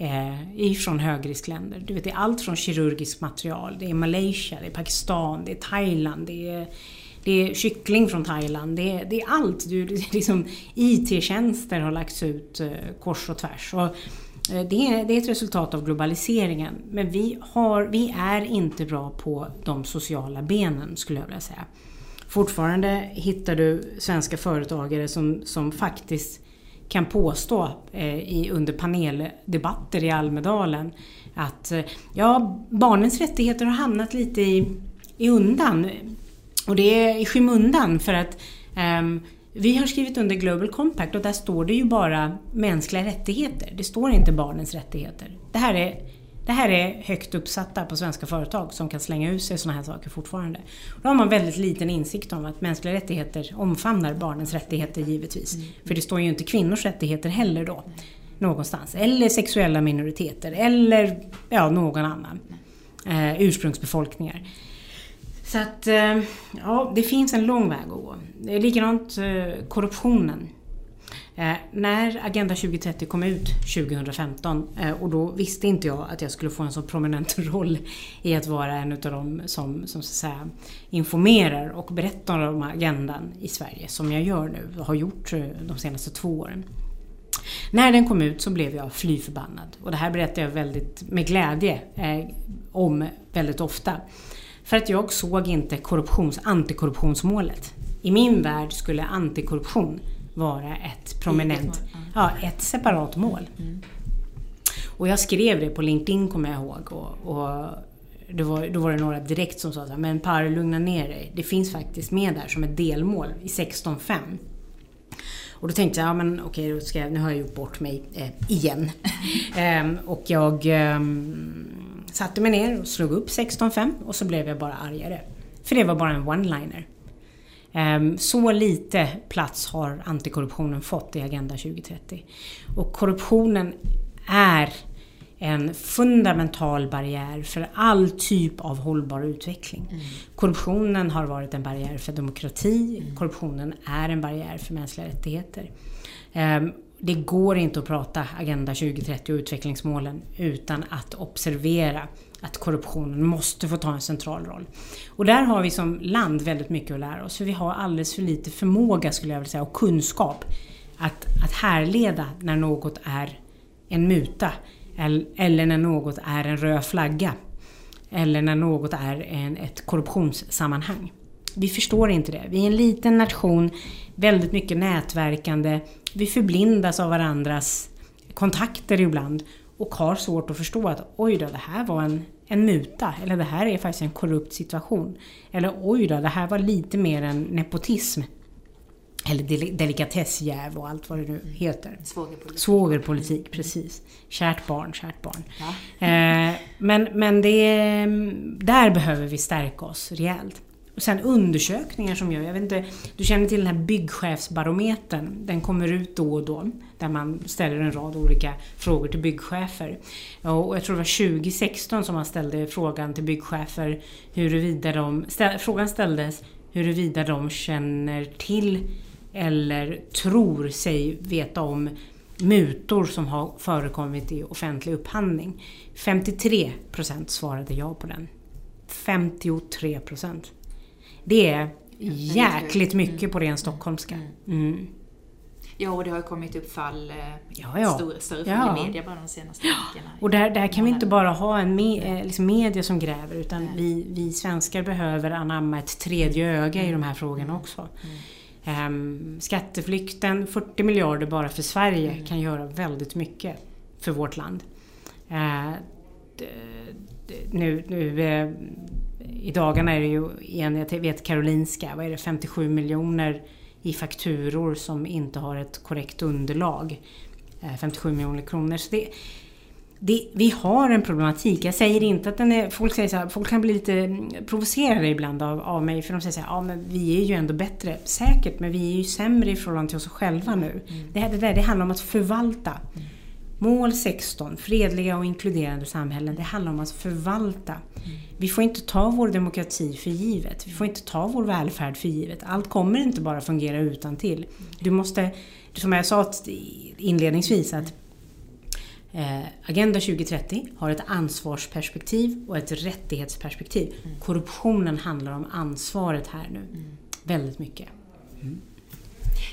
Eh, ifrån högriskländer. Du vet, det är allt från kirurgiskt material, det är Malaysia, det är Pakistan, det är Thailand, det är, det är kyckling från Thailand. Det är, det är allt. Du, liksom, IT-tjänster har lagts ut eh, kors och tvärs. Och, eh, det är, det är ett resultat av globaliseringen. Men vi, har, vi är inte bra på de sociala benen skulle jag vilja säga fortfarande hittar du svenska företagare som, som faktiskt kan påstå eh, i, under paneldebatter i Almedalen att eh, ja, barnens rättigheter har hamnat lite i, i undan. Och det är i skymundan för att eh, vi har skrivit under Global Compact och där står det ju bara mänskliga rättigheter. Det står inte barnens rättigheter. Det här är det här är högt uppsatta på svenska företag som kan slänga ut sig sådana här saker fortfarande. Då har man väldigt liten insikt om att mänskliga rättigheter omfamnar barnens rättigheter givetvis. Mm. För det står ju inte kvinnors rättigheter heller då. Någonstans. Eller sexuella minoriteter eller ja, någon annan. Eh, ursprungsbefolkningar. Så att eh, ja, det finns en lång väg att gå. Likadant eh, korruptionen. Eh, när Agenda 2030 kom ut 2015 eh, och då visste inte jag att jag skulle få en så prominent roll i att vara en av de som, som så att säga, informerar och berättar om agendan i Sverige som jag gör nu och har gjort eh, de senaste två åren. När den kom ut så blev jag fly förbannad och det här berättar jag väldigt med glädje eh, om väldigt ofta. För att jag såg inte korruptions, antikorruptionsmålet. I min värld skulle antikorruption vara ett prominent, ja, ett separat mål. Mm. Och jag skrev det på LinkedIn kommer jag ihåg. Och, och det var, då var det några direkt som sa så här, men Per lugna ner dig. Det finns faktiskt med där som ett delmål i 16.5. Och då tänkte jag, ja men okej, då ska jag, nu har jag gjort bort mig eh, igen. ehm, och jag eh, satte mig ner och slog upp 16.5 och så blev jag bara argare. För det var bara en one-liner. Ehm, så lite plats har antikorruptionen fått i Agenda 2030. Och korruptionen är en fundamental barriär för all typ av hållbar utveckling. Mm. Korruptionen har varit en barriär för demokrati, mm. korruptionen är en barriär för mänskliga rättigheter. Det går inte att prata Agenda 2030 och utvecklingsmålen utan att observera att korruptionen måste få ta en central roll. Och där har vi som land väldigt mycket att lära oss. För vi har alldeles för lite förmåga skulle jag vilja säga och kunskap att, att härleda när något är en muta eller när något är en röd flagga. Eller när något är en, ett korruptionssammanhang. Vi förstår inte det. Vi är en liten nation, väldigt mycket nätverkande. Vi förblindas av varandras kontakter ibland och har svårt att förstå att oj då, det här var en, en muta. Eller det här är faktiskt en korrupt situation. Eller oj då, det här var lite mer en nepotism. Eller del delikatessjäv och allt vad det nu heter. Svågerpolitik. Svågerpolitik, precis. Kärt barn, kärt barn. Ja. Eh, men men det, där behöver vi stärka oss rejält och sen undersökningar som gör, jag vet inte, du känner till den här byggchefsbarometern. Den kommer ut då och då. Där man ställer en rad olika frågor till byggchefer. Och jag tror det var 2016 som man ställde frågan till byggchefer huruvida de, ställ, frågan ställdes huruvida de känner till eller tror sig veta om mutor som har förekommit i offentlig upphandling. 53 procent svarade ja på den. 53 procent. Det är jäkligt mycket på ren stockholmska. Mm. mm. Ja, och det har kommit upp fall, eh, ja, ja. Större, större fall ja. i media bara de senaste veckorna. Och där, där kan vi inte bara ha en me, eh, liksom media som gräver utan vi, vi svenskar behöver anamma ett tredje öga i de här frågorna också. Mm. Um, skatteflykten, 40 miljarder bara för Sverige mm. kan göra väldigt mycket för vårt land. Uh, nu, nu I dagarna är det ju, igen, jag vet Karolinska, vad är det, 57 miljoner i fakturor som inte har ett korrekt underlag. Uh, 57 miljoner kronor. Så det, det, vi har en problematik. Jag säger inte att den är... Folk, säger så här, folk kan bli lite provocerade ibland av, av mig för de säger så här, ja men vi är ju ändå bättre. Säkert, men vi är ju sämre i förhållande till oss själva nu. Mm. Det, det, där, det handlar om att förvalta. Mm. Mål 16, fredliga och inkluderande samhällen, det handlar om att förvalta. Mm. Vi får inte ta vår demokrati för givet. Vi får inte ta vår välfärd för givet. Allt kommer inte bara fungera utan till. Du måste, som jag sa inledningsvis, att Eh, Agenda 2030 har ett ansvarsperspektiv och ett rättighetsperspektiv. Mm. Korruptionen handlar om ansvaret här nu. Mm. Väldigt mycket. Mm.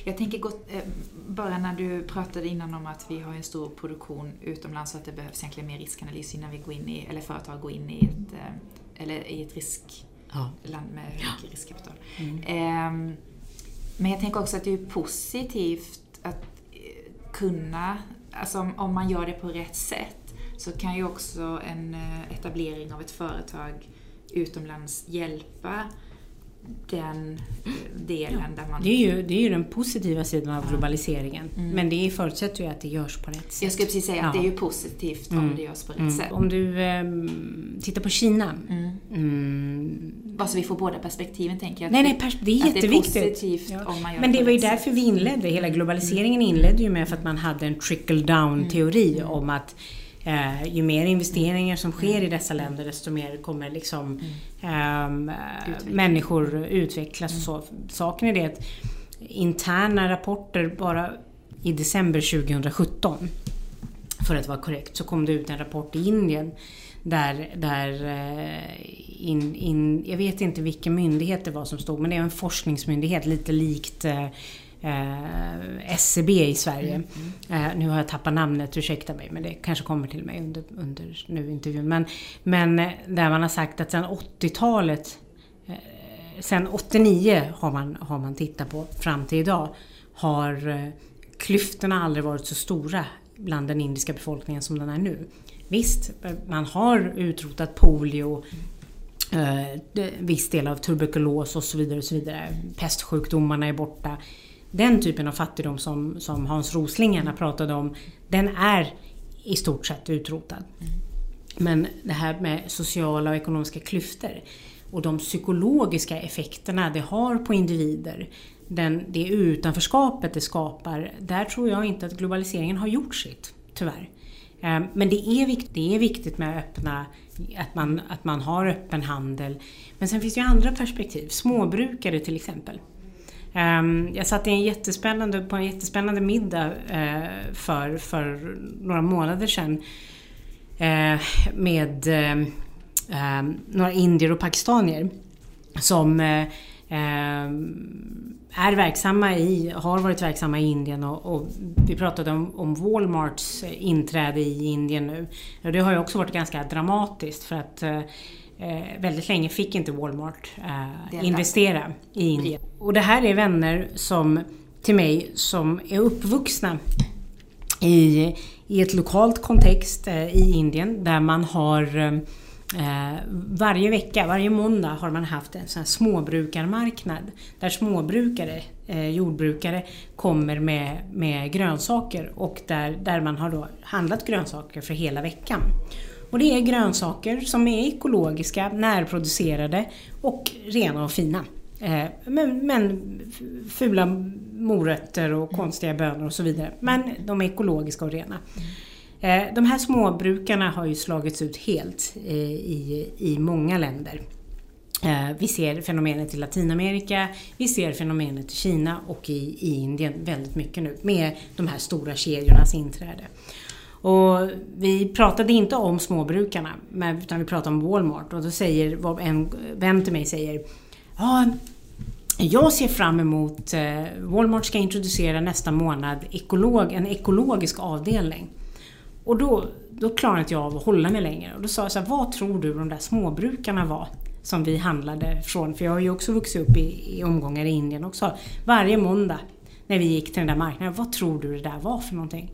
Jag tänker gott, eh, bara när du pratade innan om att vi har en stor produktion utomlands och att det behövs egentligen mer riskanalys innan vi går in i, eller företag går in i ett, eh, eller i ett riskland med mycket riskkapital. Mm. Ehm, men jag tänker också att det är positivt att kunna alltså om man gör det på rätt sätt så kan ju också en eh, etablering av ett företag utomlands hjälpa den eh, delen ja, där man... Det är, ju, det är ju den positiva sidan av globaliseringen. Mm. Men det förutsätter ju att det görs på rätt sätt. Jag skulle precis säga ja. att det är ju positivt mm. om det görs på rätt mm. sätt. Om du eh, tittar på Kina. Mm. Mm. Bara så vi får båda perspektiven tänker jag. Nej, nej, det är jätteviktigt. Det är positivt ja. om man gör Men det, det var ju därför vi inledde. Hela globaliseringen inledde ju med för att man hade en trickle down teori mm. om att Eh, ju mer investeringar som sker i dessa länder desto mer kommer liksom, mm. eh, människor utvecklas och så. Saken är det att interna rapporter bara i december 2017 för att vara korrekt så kom det ut en rapport i Indien där, där eh, in, in, jag vet inte vilken myndighet det var som stod men det är en forskningsmyndighet lite likt eh, eh, SCB e i Sverige. Mm. Eh, nu har jag tappat namnet, ursäkta mig, men det kanske kommer till mig under, under nu intervjun. Men, men eh, där man har sagt att sedan 80-talet, eh, sen 89 har man, har man tittat på fram till idag, har eh, klyftorna aldrig varit så stora bland den indiska befolkningen som den är nu. Visst, man har utrotat polio, eh, viss del av tuberkulos och så vidare. Och så vidare. Pestsjukdomarna är borta den typen av fattigdom som, som Hans Rosling pratade om, den är i stort sett utrotad. Mm. Men det här med sociala och ekonomiska klyftor och de psykologiska effekterna det har på individer, den, det utanförskapet det skapar, där tror jag inte att globaliseringen har gjort sitt, tyvärr. Ehm, men det är, viktigt, det är viktigt med öppna, att man, att man har öppen handel. Men sen finns det ju andra perspektiv. Småbrukare till exempel. Ehm, jag satt i en jättespännande, på en jättespännande middag eh, för, för några månader sedan eh, med eh, ehm, några indier och pakistanier som ehm, är verksamma i, har varit verksamma i Indien och, och vi pratade om, om, Walmarts inträde i Indien nu. Och det har ju också varit ganska dramatiskt för att eh, väldigt länge fick inte Walmart eh, investera i Indien. Och det här är vänner som, till mig som är uppvuxna i, i ett lokalt kontext eh, i Indien där man har eh, varje vecka, varje måndag har man haft en sån småbrukarmarknad där småbrukare, eh, jordbrukare, kommer med, med grönsaker och där, där man har då handlat grönsaker för hela veckan. Och det är grönsaker som är ekologiska, närproducerade och rena och fina. Eh, men, men fula morötter och konstiga bönor och så vidare. Men de är ekologiska och rena. Eh, de här småbrukarna har ju slagits ut helt eh, i, i många länder. Vi ser fenomenet i Latinamerika, vi ser fenomenet i Kina och i, i Indien väldigt mycket nu med de här stora kedjornas inträde. Och vi pratade inte om småbrukarna, utan vi pratade om Walmart och då säger en vän till mig säger Ja, jag ser fram emot eh, Walmart ska introducera nästa månad ekolog, en ekologisk avdelning. Och då, då klarade inte jag av att hålla mig längre. Och då sa jag så här, vad tror du de där småbrukarna var? Som vi handlade från, för jag har ju också vuxit upp i, i omgångar i Indien också. Varje måndag när vi gick till den där marknaden, vad tror du det där var för någonting?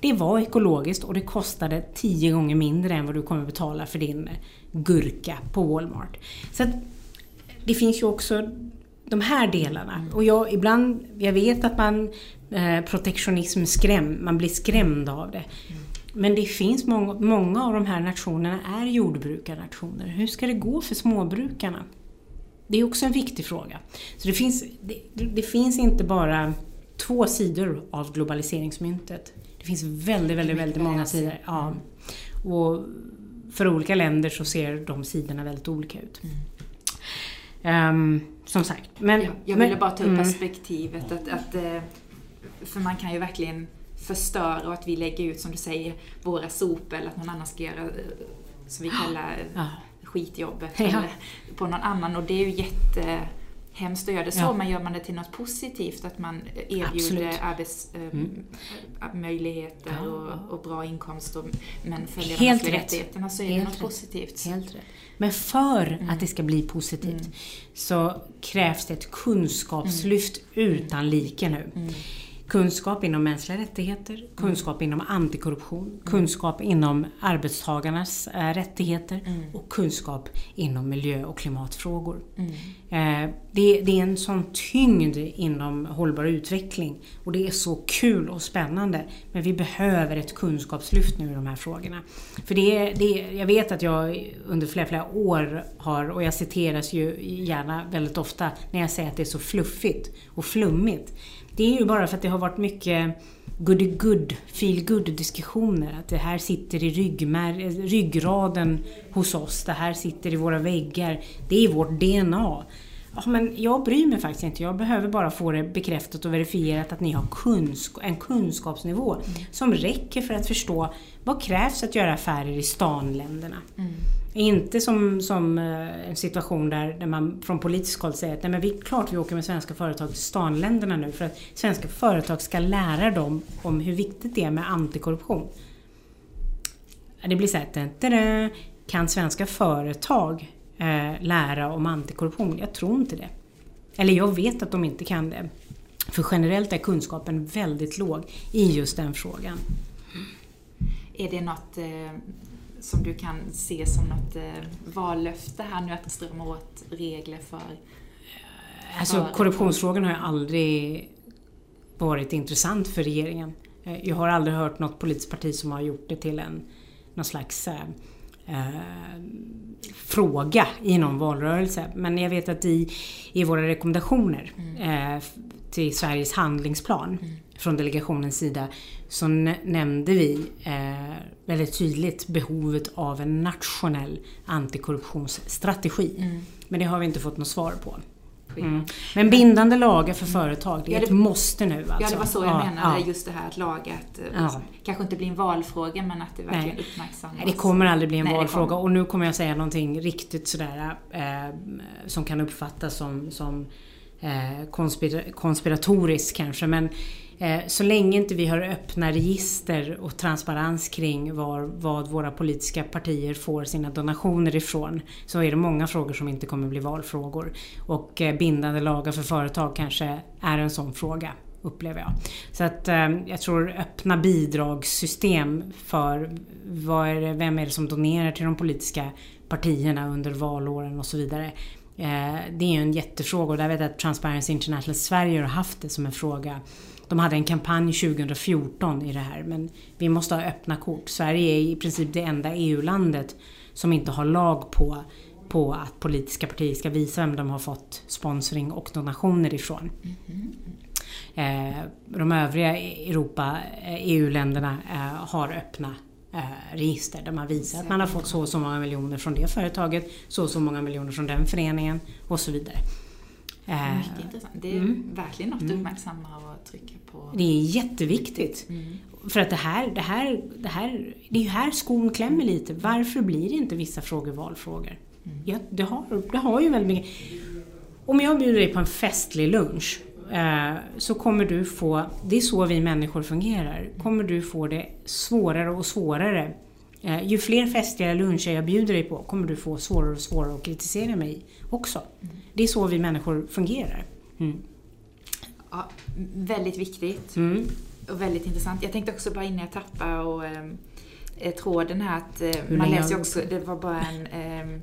Det var ekologiskt och det kostade tio gånger mindre än vad du kommer betala för din eh, gurka på Walmart. Så att, det finns ju också de här delarna. Och jag, ibland, jag vet att man eh, protektionism skräm, man blir skrämd av det. Men det finns många, många av de här nationerna är jordbrukarnationer. Hur ska det gå för småbrukarna? Det är också en viktig fråga. Så det finns, det, det finns inte bara två sidor av globaliseringsmyntet. Det finns väldigt, väldigt, väldigt många sidor. Ja. Och för olika länder så ser de sidorna väldigt olika ut. Um, som sagt. Men, jag, jag ville bara ta upp mm. perspektivet att, att, eh, för man kan ju verkligen förstöra och att vi lägger ut, som du säger, våra sopor eller att någon annan ska göra, eh, som vi kallar ja. skitjobbet, ja. eller på någon annan. Och det är ju jättehemskt att göra det så, ja. men gör man det till något positivt, att man erbjuder arbetsmöjligheter äh, mm. och, och, bra inkomst, och, men följer Helt de rättigheterna så är Helt det något rätt. positivt. Helt rätt. Men för mm. att det ska bli positivt mm. så krävs det ett kunskapslyft mm. utan like nu. Mm. Kunskap inom mänskliga rättigheter, mm. kunskap inom antikorruption, mm. kunskap inom arbetstagarnas äh, rättigheter mm. och kunskap inom miljö och klimatfrågor. Mm. Eh, det, det, är en sån tyngd inom hållbar utveckling och det är så kul och spännande. Men vi behöver ett kunskapslyft nu i de här frågorna. För det är, det är, jag vet att jag under flera, flera år har, och jag citeras ju gärna väldigt ofta när jag säger att det är så fluffigt och flummigt. Det är ju bara för att det har varit mycket goody-good, feel-good diskussioner. Att det här sitter i ryggmär, ryggraden hos oss, det här sitter i våra väggar, det är vårt DNA. Ja, men jag bryr mig faktiskt inte. Jag behöver bara få det bekräftat och verifierat att ni har kunsk en kunskapsnivå mm. som räcker för att förstå vad krävs att göra affärer i stanländerna. Mm. Inte som, som eh, en situation där, där man från politiskt håll säger att nej men vi, klart vi åker med svenska företag till stanländerna nu för att svenska företag ska lära dem om hur viktigt det är med antikorruption. Det blir så här, kan svenska företag eh, lära om antikorruption? Jag tror inte det. Eller jag vet att de inte kan det. För generellt är kunskapen väldigt låg i just den frågan. Är det något eh, som du kan se som något eh, vallöfte här nu att strömma åt regler för? Alltså korruptionsfrågan har ju aldrig varit intressant för regeringen. Eh, jag har aldrig hört något politiskt parti som har gjort det till en någon slags eh, eh, fråga i någon valrörelse. Men jag vet att i, i våra rekommendationer mm. eh, till Sveriges handlingsplan mm. från delegationens sida så nämnde vi eh, väldigt tydligt behovet av en nationell antikorruptionsstrategi. Mm. Men det har vi inte fått något svar på. Mm. Men bindande lagar för företag, det är ja, det, ett måste nu alltså. Ja, det var så jag ja, menade. Ja. Just det här att laget eh, ja. kanske inte blir en valfråga men att det verkligen Nej. uppmärksammas. Nej, det kommer aldrig bli en Nej, valfråga och nu kommer jag säga någonting riktigt sådär eh, som kan uppfattas som, som eh, konspira konspiratoriskt kanske men Eh, så länge inte vi har öppna register och transparens kring var, vad våra politiska partier får sina donationer ifrån så är det många frågor som inte kommer bli valfrågor. Och eh, bindande lagar för företag kanske är en sån fråga upplever jag. Så att eh, jag tror öppna bidragssystem för vad är det, vem är det som donerar till de politiska partierna under valåren och så vidare. Det är ju en jättefråga och där vet jag att Transparency International Sverige har haft det som en fråga de hade en kampanj 2014 i det här men vi måste ha öppna kort. Sverige är i princip det enda EU-landet som inte har lag på, på att politiska partier ska visa vem de har fått sponsring och donationer ifrån. Mm. de övriga Europa, EU-länderna har öppna register där man visar att man har fått så och så många miljoner från det företaget, så och så många miljoner från den föreningen och så vidare. Mycket intressant. Det är mm. verkligen något att mm. uppmärksamma och trycka på. Det är jätteviktigt. Mm. För att det här, det, här, det, här, det är ju här skon klämmer lite. Varför blir inte vissa frågor valfrågor? Mm. Ja, det, har, det har ju väldigt mycket... Om jag bjuder dig på en festlig lunch eh, så kommer du få, det är så vi människor fungerar, kommer du få det svårare och svårare. Eh, ju fler festliga luncher jag bjuder dig på kommer du få svårare och svårare att kritisera mig också. Mm. Det är så vi människor fungerar. Mm. Ja, väldigt viktigt. Mm. Och väldigt intressant. Jag tänkte också bara innan jag tappar och eh, tråden här att eh, man läser också, det var bara en eh,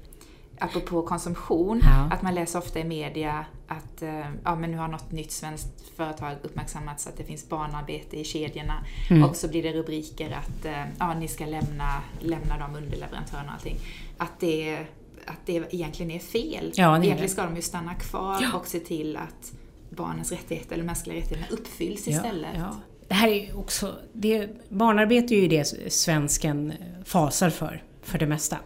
apropå konsumtion, ja. att man läser ofta i media att eh, ja, men nu har något nytt svenskt företag uppmärksammats att det finns barnarbete i kedjorna. Mm. Och så blir det rubriker att eh, ja, ni ska lämna, lämna de underleverantörerna och allting. Att det, att det egentligen är fel. Ja, egentligen ska de ju stanna kvar ja. och se till att barnens rättigheter eller mänskliga rättigheter uppfylls istället. Ja, Det här är också, det, barnarbete är ju det svensken fasar för, för det mesta.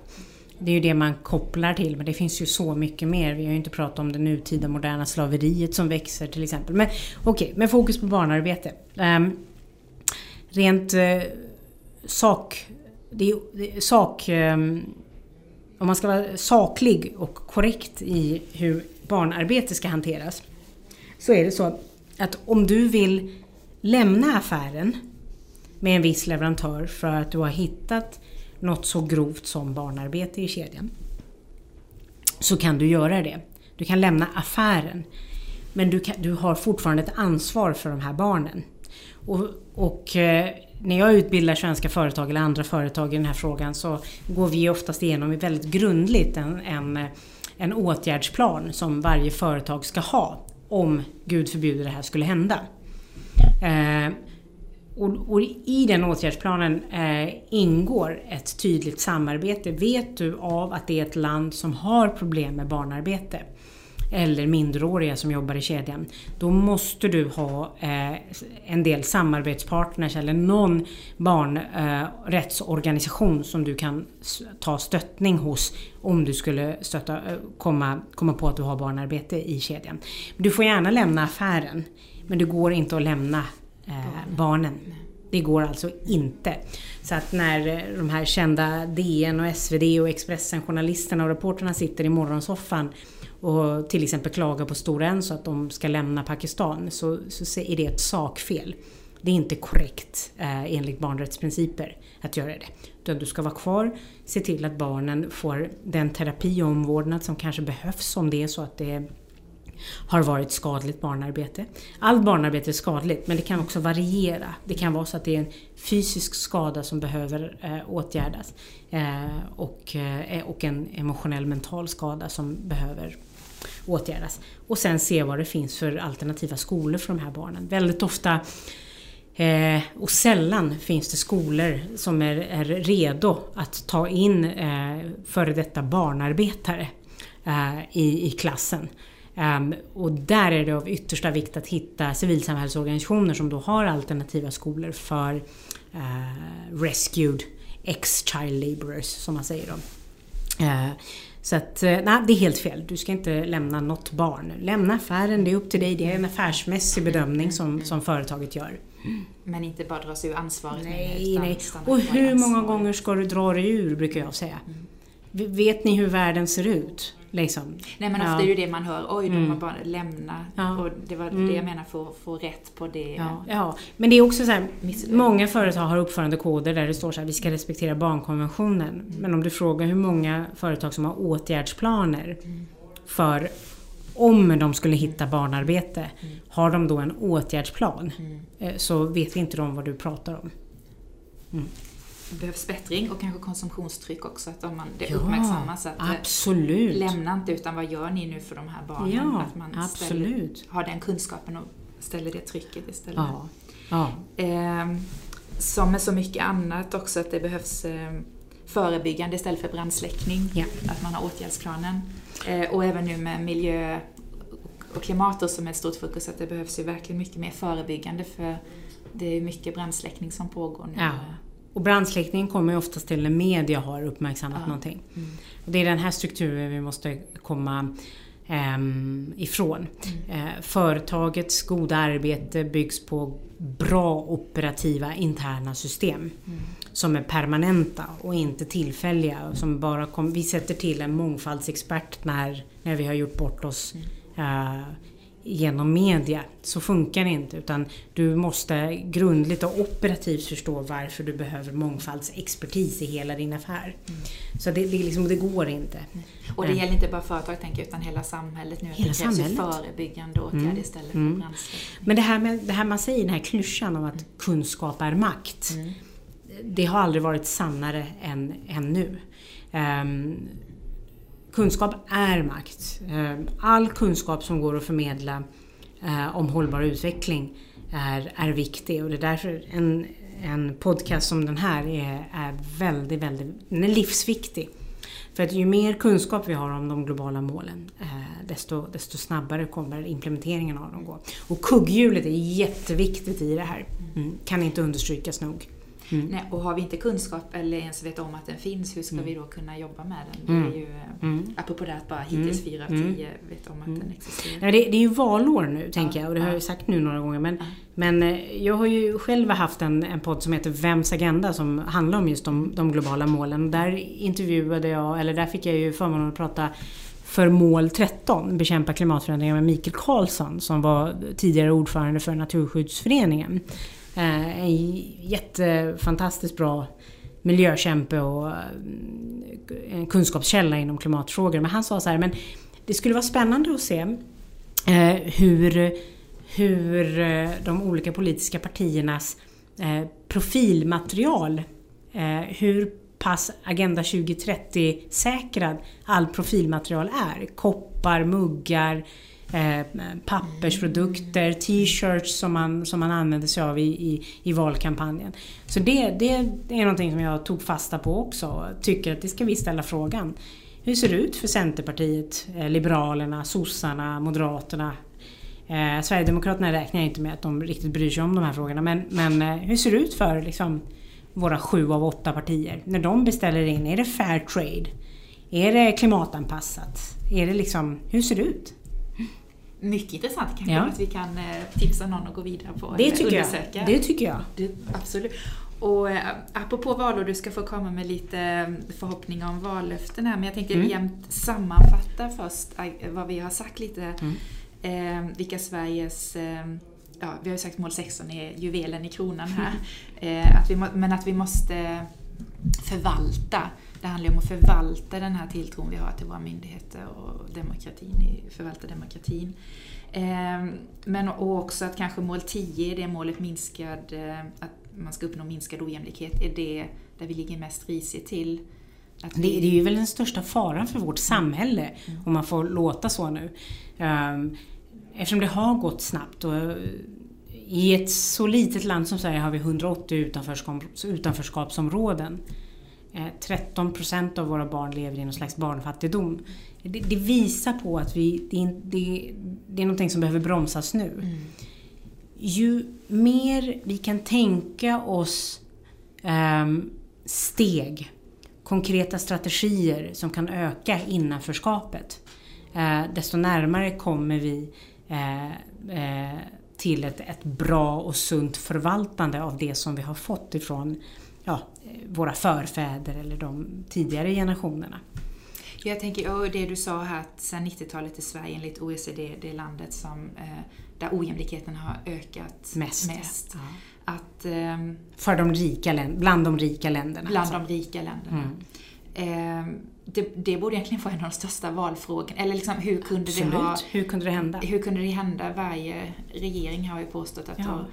Det är ju det man kopplar till, men det finns ju så mycket mer. Vi har ju inte pratat om det nutida moderna slaveriet som växer till exempel. Men okej, okay, med fokus på barnarbete. Um, rent uh, sak... Det är, det är sak... Um, om man ska vara saklig och korrekt i hur barnarbete ska hanteras. Så är det så att om du vill lämna affären med en viss leverantör för att du har hittat något så grovt som barnarbete i kedjan. Så kan du göra det. Du kan lämna affären. Men du, kan, du har fortfarande ett ansvar för de här barnen. Och, och eh, när jag utbildar svenska företag eller andra företag i den här frågan så går vi oftast igenom väldigt grundligt en, en, en åtgärdsplan som varje företag ska ha om Gud förbjuder det här skulle hända. Eh, och, och, i den åtgärdsplanen eh, ingår ett tydligt samarbete. Vet du av att det är ett land som har problem med barnarbete eller minderåriga som jobbar i kedjan, då måste du ha eh, en del samarbetspartners eller någon barnrättsorganisation eh, som du kan ta stöttning hos om du skulle stötta, eh, komma, komma på att du har barnarbete i kedjan. Du får gärna lämna affären, men det går inte att lämna barnen. Det går alltså inte. Så att när de här kända DN och SvD och Expressen journalisterna och reporterna sitter i morgonsoffan och till exempel klagar på Stora Enso att de ska lämna Pakistan så, så är det ett sakfel. Det är inte korrekt eh, enligt barnrättsprinciper att göra det. Utan du ska vara kvar, se till att barnen får den terapi och omvårdnad som kanske behövs om det är så att det har varit skadligt barnarbete. Allt barnarbete är skadligt men det kan också variera. Det kan vara så att det är en fysisk skada som behöver eh, åtgärdas eh, och, eh, och en emotionell mental skada som behöver åtgärdas. Och sen se vad det finns för alternativa skolor för de här barnen. Väldigt ofta Eh, och sällan finns det skolor som är, är redo att ta in eh, före detta barnarbetare eh, i, i klassen. Um, och där är det av yttersta vikt att hitta civilsamhällsorganisationer som då har alternativa skolor för uh, rescued ex-child laborers som man säger då. Uh, så att, uh, nej, det är helt fel. Du ska inte lämna något barn. Lämna affären, det är upp till dig. Det är en affärsmässig bedömning som, som företaget gör. Men inte bara dra sig ur ansvaret. Nej, nej. Och hur många gånger ska du dra dig ur, brukar jag säga. Mm. Vet ni hur världen ser ut? Liksom. Nej men ofta ja. är det ju det man hör, oj de mm. har bara lämnat. Ja. Och det var mm. det jag menar, få, få rätt på det. Ja. ja. Men det är också så här, många företag har uppförandekoder där det står så här, vi ska respektera barnkonventionen. Mm. Men om du frågar hur många företag som har åtgärdsplaner mm. för om de skulle hitta barnarbete, mm. har de då en åtgärdsplan mm. eh, så vet vi inte de vad du pratar om behövs bättring och kanske konsumtionstryck också, att om man, det ja, uppmärksammas. Att eh, absolut. Lämna inte, utan vad gör ni nu för de här barnen? Ja, att man absolut. har den kunskapen och ställer det trycket istället. Ja. Ja. Eh, som med så mycket annat också att det behövs eh, förebyggande istället för brandsläckning. Ja. Att man har åtgärdsplanen. Eh, och även nu med miljö och klimat som är ett stort fokus att det behövs ju verkligen mycket mer förebyggande för det är mycket brandsläckning som pågår nu. Ja. Och brandsläckningen kommer ju oftast till när media har uppmärksammat Ja. någonting. Mm. Och det är den här strukturen vi måste komma ehm, ifrån. Mm. Eh, företagets goda arbete byggs på bra operativa interna system. Mm. Som är permanenta och inte tillfälliga. Som bara kom, vi sätter till en mångfaldsexpert när, när vi har gjort bort oss eh, genom media. Så funkar det inte utan du måste grundligt och operativt förstå varför du behöver mångfaldsexpertis i hela din affär. Så det, det, liksom, det går inte. Och det Mm. gäller inte bara företag tänker jag, utan hela samhället nu. Hela det krävs ju samhället. förebyggande åtgärder Mm. istället för Mm. Men det här, med, det här man säger, den här klyschan om att kunskap är makt. Mm. Det har aldrig varit sannare än, än nu. Ehm, kunskap är makt. Ehm, all kunskap som går att förmedla eh, om hållbar utveckling är, är viktig och det är därför en, en podcast som den här är, är väldigt, väldigt den är livsviktig. För att ju mer kunskap vi har om de globala målen eh, desto, desto snabbare kommer implementeringen av dem gå. Och kugghjulet är jätteviktigt i det här. Mm. Kan inte understrykas nog. Mm. Nej, och har vi inte kunskap eller ens vet om att den finns, hur ska vi då kunna jobba med den? Mm. Det är ju, eh, Mm. apropå det att bara hittills fyra av Mm. tio vet om att Mm. den existerar. Ja, det, det är ju valår nu, tänker Ja, jag. Och det har jag ja. ju sagt nu några gånger. Men, men eh, jag har ju själv haft en, en podd som heter Vems agenda som handlar om just de, de globala målen. Där intervjuade jag, eller där fick jag ju förmånen att prata för mål 13, bekämpa klimatförändringar med Mikael Karlsson som var tidigare ordförande för Naturskyddsföreningen. Eh, en jättefantastiskt bra miljökämpe och eh, en kunskapskälla inom klimatfrågor. Men han sa så här, men det skulle vara spännande att se eh, hur, hur de olika politiska partiernas profilmaterial, hur pass Agenda 2030-säkrad all profilmaterial är. Koppar, muggar, eh, pappersprodukter, t-shirts som man, som man använder sig av i, i, i valkampanjen. Så det, det, är någonting som jag tog fasta på också och tycker att det ska vi ställa frågan. Hur ser det ut för Centerpartiet, eh, Liberalerna, sossarna, Moderaterna? Eh, Sverigedemokraterna räknar jag inte med att de riktigt bryr sig om de här frågorna men, men eh, hur ser det ut för liksom, våra sju av åtta partier? När de beställer in, är det fair trade? Är det klimatanpassat? Är det liksom, hur ser det ut? Mycket intressant kanske Ja. att vi kan eh, tipsa någon och gå vidare på. Det tycker jag. undersöka. Det tycker jag. Det, absolut. Och eh, apropå valår, du ska få komma med lite eh, förhoppningar om vallöften här, men jag tänkte Mm. jämt sammanfatta först vad vi har sagt lite. Mm. Eh, vilka Sveriges, eh, ja vi har ju sagt mål 16 är juvelen i kronan här. Eh, att vi men att vi måste förvalta. Det handlar om att förvalta den här tilltron vi har till våra myndigheter och demokratin, i- förvalta demokratin. Eh, men också att kanske mål 10, det målet minskad, eh, att man ska uppnå minskad ojämlikhet, är det där vi ligger mest risigt till. Det, det är ju väl den största faran för vårt samhälle, om man får låta så nu. Um, eftersom det har gått snabbt och eh, i ett så litet land som Sverige har vi 180 utanförskap, utanförskapsområden. Eh, 13 procent av våra barn lever i någon slags barnfattigdom. Det, det visar på att vi, det, det, det är någonting som behöver bromsas nu. Mm. Ju mer vi kan tänka oss ehm, steg, konkreta strategier som kan öka innanförskapet, eh, desto närmare kommer vi eh, eh, till ett, ett bra och sunt förvaltande av det som vi har fått ifrån ja, eh, våra förfäder eller de tidigare generationerna. Jag tänker, och det du sa här att sedan 90-talet är Sverige enligt OECD det landet som, eh, där ojämlikheten har ökat Mest. mest. Ja. Att, ehm, För de rika bland de rika länderna. bland alltså. de rika länderna. Mm. Ehm, det, det borde egentligen vara en av de största valfrågorna. Eller liksom, hur kunde Absolut. det ha Hur kunde det hända? Hur kunde det hända? Varje regering har ju påstått att Ja.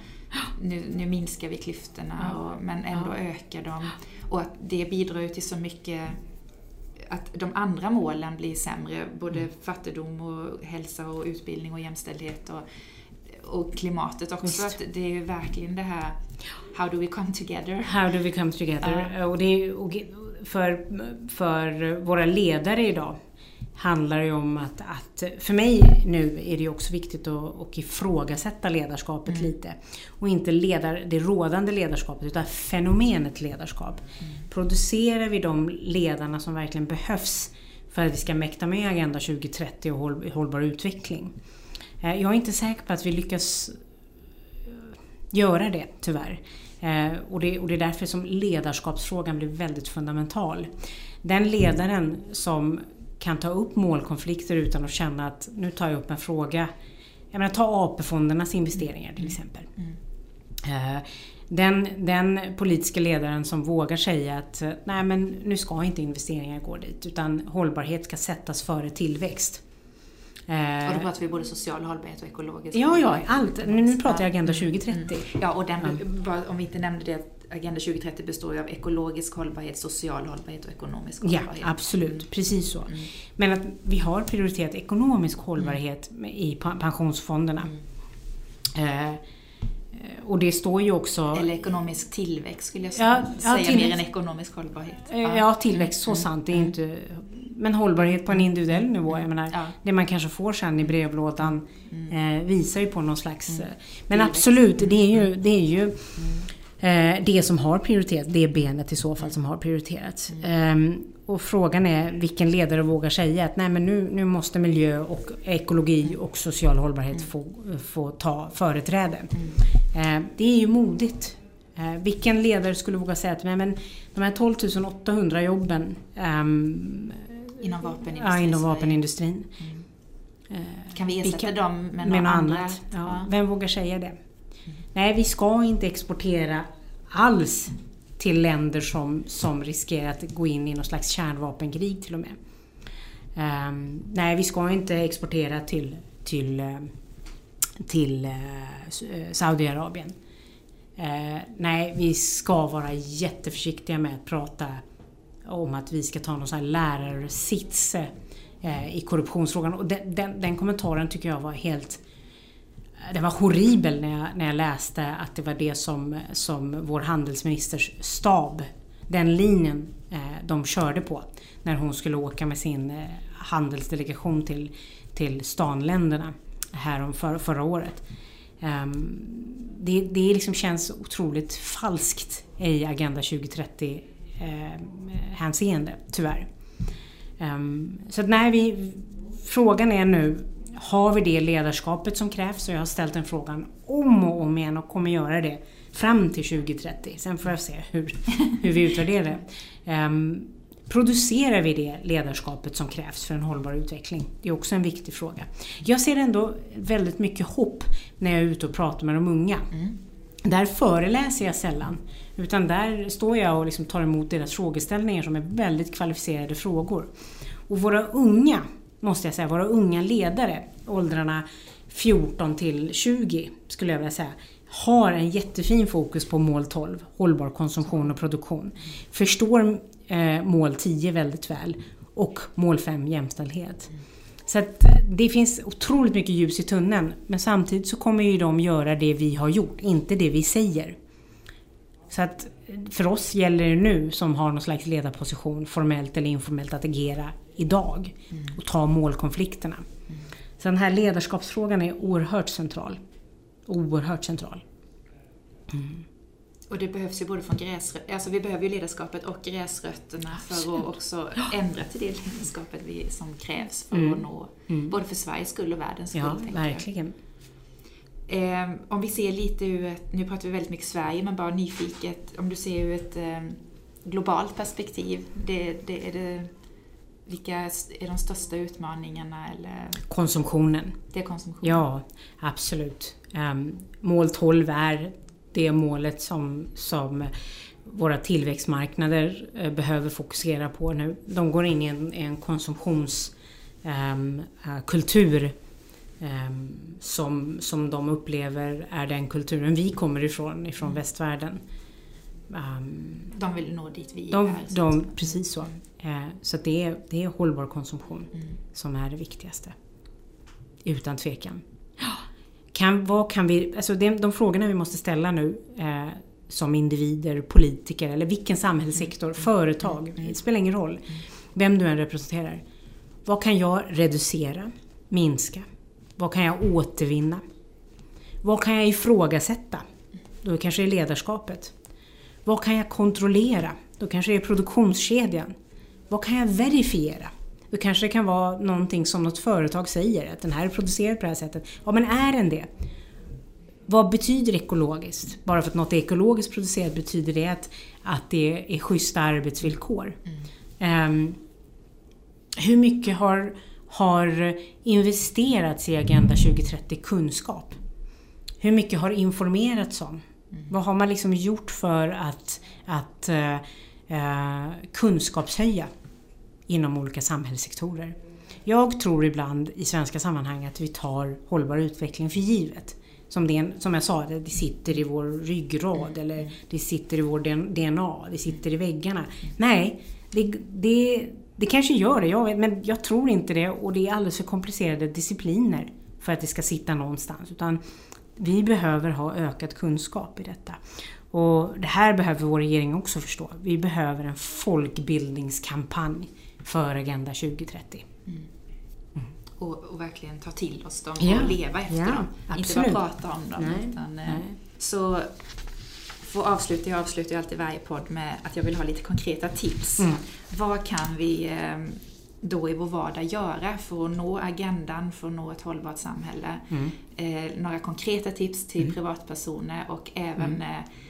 Nu, nu minskar vi klyftorna, Ja. och, men ändå Ja. ökar de. Och att det bidrar ju till så mycket att de andra målen blir sämre, både Mm. fattigdom och hälsa och utbildning och jämställdhet. Och, och klimatet också. Att det är ju verkligen det här How do we come together? How do we come together? Uh. Och det, och för, för våra ledare idag handlar det om att, att, för mig nu är det också viktigt att, att ifrågasätta ledarskapet mm. lite. Och inte ledar, det rådande ledarskapet utan fenomenet ledarskap. Mm. Producerar vi de ledarna som verkligen behövs för att vi ska mäkta med Agenda 2030 och håll, hållbar utveckling? Eh, jag är inte säker på att vi lyckas göra det, tyvärr. Eh, och det, och det är därför som ledarskapsfrågan blir väldigt fundamental. Den ledaren som kan ta upp målkonflikter utan att känna att nu tar jag upp en fråga. Jag menar, ta AP-fondernas investeringar till exempel. Mm. Eh, den, den politiska ledaren som vågar säga att nej men nu ska inte investeringar gå dit utan hållbarhet ska sättas före tillväxt. Eh, och då pratar vi både social hållbarhet och ekologisk Ja, ja, allt. Nu pratar jag Agenda 2030. Mm. Ja, och den, om vi inte nämnde det Agenda 2030 består ju av ekologisk hållbarhet, social hållbarhet och ekonomisk hållbarhet. Ja, absolut. Mm. Precis så. Mm. Men att vi har prioriterat ekonomisk hållbarhet mm. i pensionsfonderna. Mm. Eh, och det står ju också... Eller ekonomisk tillväxt skulle jag säga, ja, säga mer än ekonomisk hållbarhet. Eh, ja, ja tillväxt, så mm. sant. Det är inte men hållbarhet på en individuell nivå. Jag menar, ja. Det man kanske får sen i brevlådan mm. eh, visar ju på någon slags... Mm. Eh, men absolut, det är ju, det, är ju mm. eh, det som har prioritet. Det är benet i så fall som har prioriterats. Mm. Eh, och frågan är vilken ledare vågar säga att nej men nu, nu måste miljö och ekologi och social hållbarhet få, få ta företräde. Mm. Eh, det är ju modigt. Eh, vilken ledare skulle våga säga att men, de här 12 800 jobben um, Inom vapenindustrin? Ja, inom vapenindustrin. Mm. Eh, kan vi ersätta kan, dem med, med något annat? Ja, ja. Vem vågar säga det? Mm. Nej, vi ska inte exportera alls till länder som, som riskerar att gå in i något slags kärnvapenkrig till och med. Um, nej, vi ska inte exportera till, till, eh, till uh, Saudiarabien. Uh, nej, vi ska vara jätteförsiktiga med att prata om att vi ska ta någon sån här lärarsits uh, i korruptionsfrågan. Och den, den, den, kommentaren tycker jag var helt... Den var horribel när jag, när jag läste att det var det som, som vår handelsministers stab, den linjen eh, de körde på när hon skulle åka med sin eh, handelsdelegation till, till stanländerna här för, förra året. Um, det, det liksom känns otroligt falskt i Agenda 2030 eh, hänseende, tyvärr. Um, så att nej, vi, frågan är nu, har vi det ledarskapet som krävs? Och jag har ställt den frågan om och om igen och kommer göra det fram till 2030. Sen får jag se hur, hur vi utvärderar det. Um, producerar vi det ledarskapet som krävs för en hållbar utveckling? Det är också en viktig fråga. Jag ser ändå väldigt mycket hopp när jag är ute och pratar med de unga. Mm. Där föreläser jag sällan. Utan där står jag och liksom tar emot deras frågeställningar som är väldigt kvalificerade frågor. Och våra unga, måste jag säga, våra unga ledare, åldrarna 14 till 20 skulle jag vilja säga, har en jättefin fokus på mål 12, hållbar konsumtion och produktion. Förstår eh, mål 10 väldigt väl och mål 5, jämställdhet. Så att eh, det finns otroligt mycket ljus i tunneln. Men samtidigt så kommer ju de göra det vi har gjort, inte det vi säger. Så att för oss gäller det nu, som har någon slags ledarposition, formellt eller informellt, att agera idag. Mm. Och ta målkonflikterna. Mm. Så den här ledarskapsfrågan är oerhört central. Oerhört central. Mm. Och det behövs ju både från gräsrötterna, alltså vi behöver ju ledarskapet och gräsrötterna Absolut. för att också ändra till det ledarskapet vi, som krävs för mm. att nå, mm. både för Sveriges skull och världens skull. Ja, verkligen. Eh, om vi ser lite ur ett, nu pratar vi väldigt mycket Sverige, men bara nyfiket, om du ser ur ett eh, globalt perspektiv, det, det, är det, vilka är de största utmaningarna? Eller? Konsumtionen. Det är konsumtionen? Ja, absolut. Um, mål 12 är det målet som, som våra tillväxtmarknader eh, behöver fokusera på nu. De går in i en, en konsumtionskultur um, um, som, som de upplever är den kulturen vi kommer ifrån, ifrån mm. västvärlden. Um, de vill nå dit vi de, är. De, precis så. Uh, så det är, det är hållbar konsumtion mm. som är det viktigaste. Utan tvekan. kan, vad kan vi, alltså de, de frågorna vi måste ställa nu eh, som individer, politiker eller vilken samhällssektor, mm. företag, mm. det spelar ingen roll. Vem du än representerar. Vad kan jag reducera, minska? Vad kan jag återvinna? Vad kan jag ifrågasätta? Då kanske det är ledarskapet. Vad kan jag kontrollera? Då kanske det är produktionskedjan. Vad kan jag verifiera? Då kanske det kan vara någonting som något företag säger, att den här är producerad på det här sättet. Ja, men är den det? Vad betyder ekologiskt? Bara för att något är ekologiskt producerat betyder det att, att det är schyssta arbetsvillkor. Mm. Um, hur mycket har, har investerats i Agenda 2030 kunskap? Hur mycket har informerats om? Mm. Vad har man liksom gjort för att, att uh, uh, kunskapshöja inom olika samhällssektorer? Jag tror ibland i svenska sammanhang att vi tar hållbar utveckling för givet. Som, det, som jag sa, det sitter i vår ryggrad eller det sitter i vår DNA, det sitter i väggarna. Nej, det, det, det kanske gör det, jag vet, men jag tror inte det och det är alldeles för komplicerade discipliner för att det ska sitta någonstans. Utan vi behöver ha ökad kunskap i detta. Och det här behöver vår regering också förstå. Vi behöver en folkbildningskampanj för Agenda 2030. Mm och, och, verkligen ta till oss dem ja. och leva efter ja, dem. Absolut. Inte bara prata om dem. Nej. Utan, eh, Nej. Så för avsluta, jag avslutar ju alltid varje podd med att jag vill ha lite konkreta tips. Mm. Vad kan vi eh, då i vår vardag göra för att nå agendan, för att nå ett hållbart samhälle? Mm. Eh, några konkreta tips till mm. privatpersoner och även mm.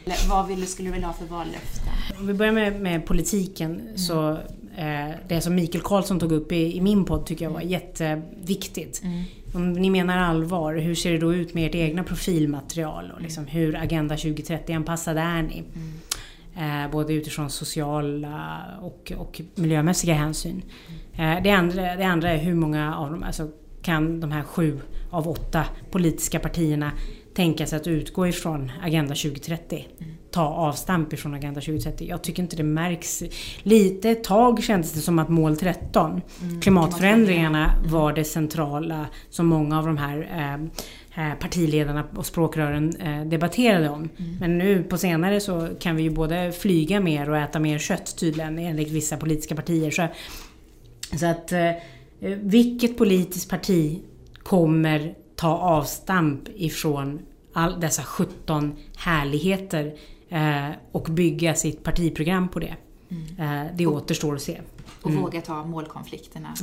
eh, vad vill, skulle du vilja ha för vallöften? Om vi börjar med, med politiken mm. så Eh, det som Mikael Karlsson tog upp i, i min podd tycker jag var mm. jätteviktigt. Mm. Om ni menar allvar, hur ser det då ut med ert egna profilmaterial? Och liksom, hur Agenda 2030-anpassade är ni? Mm. Eh, både utifrån sociala och, och miljömässiga hänsyn. Eh, det, andra, det andra är hur många av dem, alltså, kan de här sju av åtta politiska partierna tänka sig att utgå ifrån Agenda 2030. Mm. Ta avstamp ifrån Agenda 2030. Jag tycker inte det märks. Lite ett tag kändes det som att mål 13, mm. klimatförändringarna, mm. var det centrala som många av de här eh, eh, partiledarna och språkrören eh, debatterade om. Mm. Men nu på senare så kan vi ju både flyga mer och äta mer kött tydligen enligt vissa politiska partier. Så, så att eh, vilket politiskt parti kommer ta avstamp ifrån all dessa 17 härligheter och bygga sitt partiprogram på det. Mm. Eh, det återstår att se. Och mm. våga ta målkonflikterna.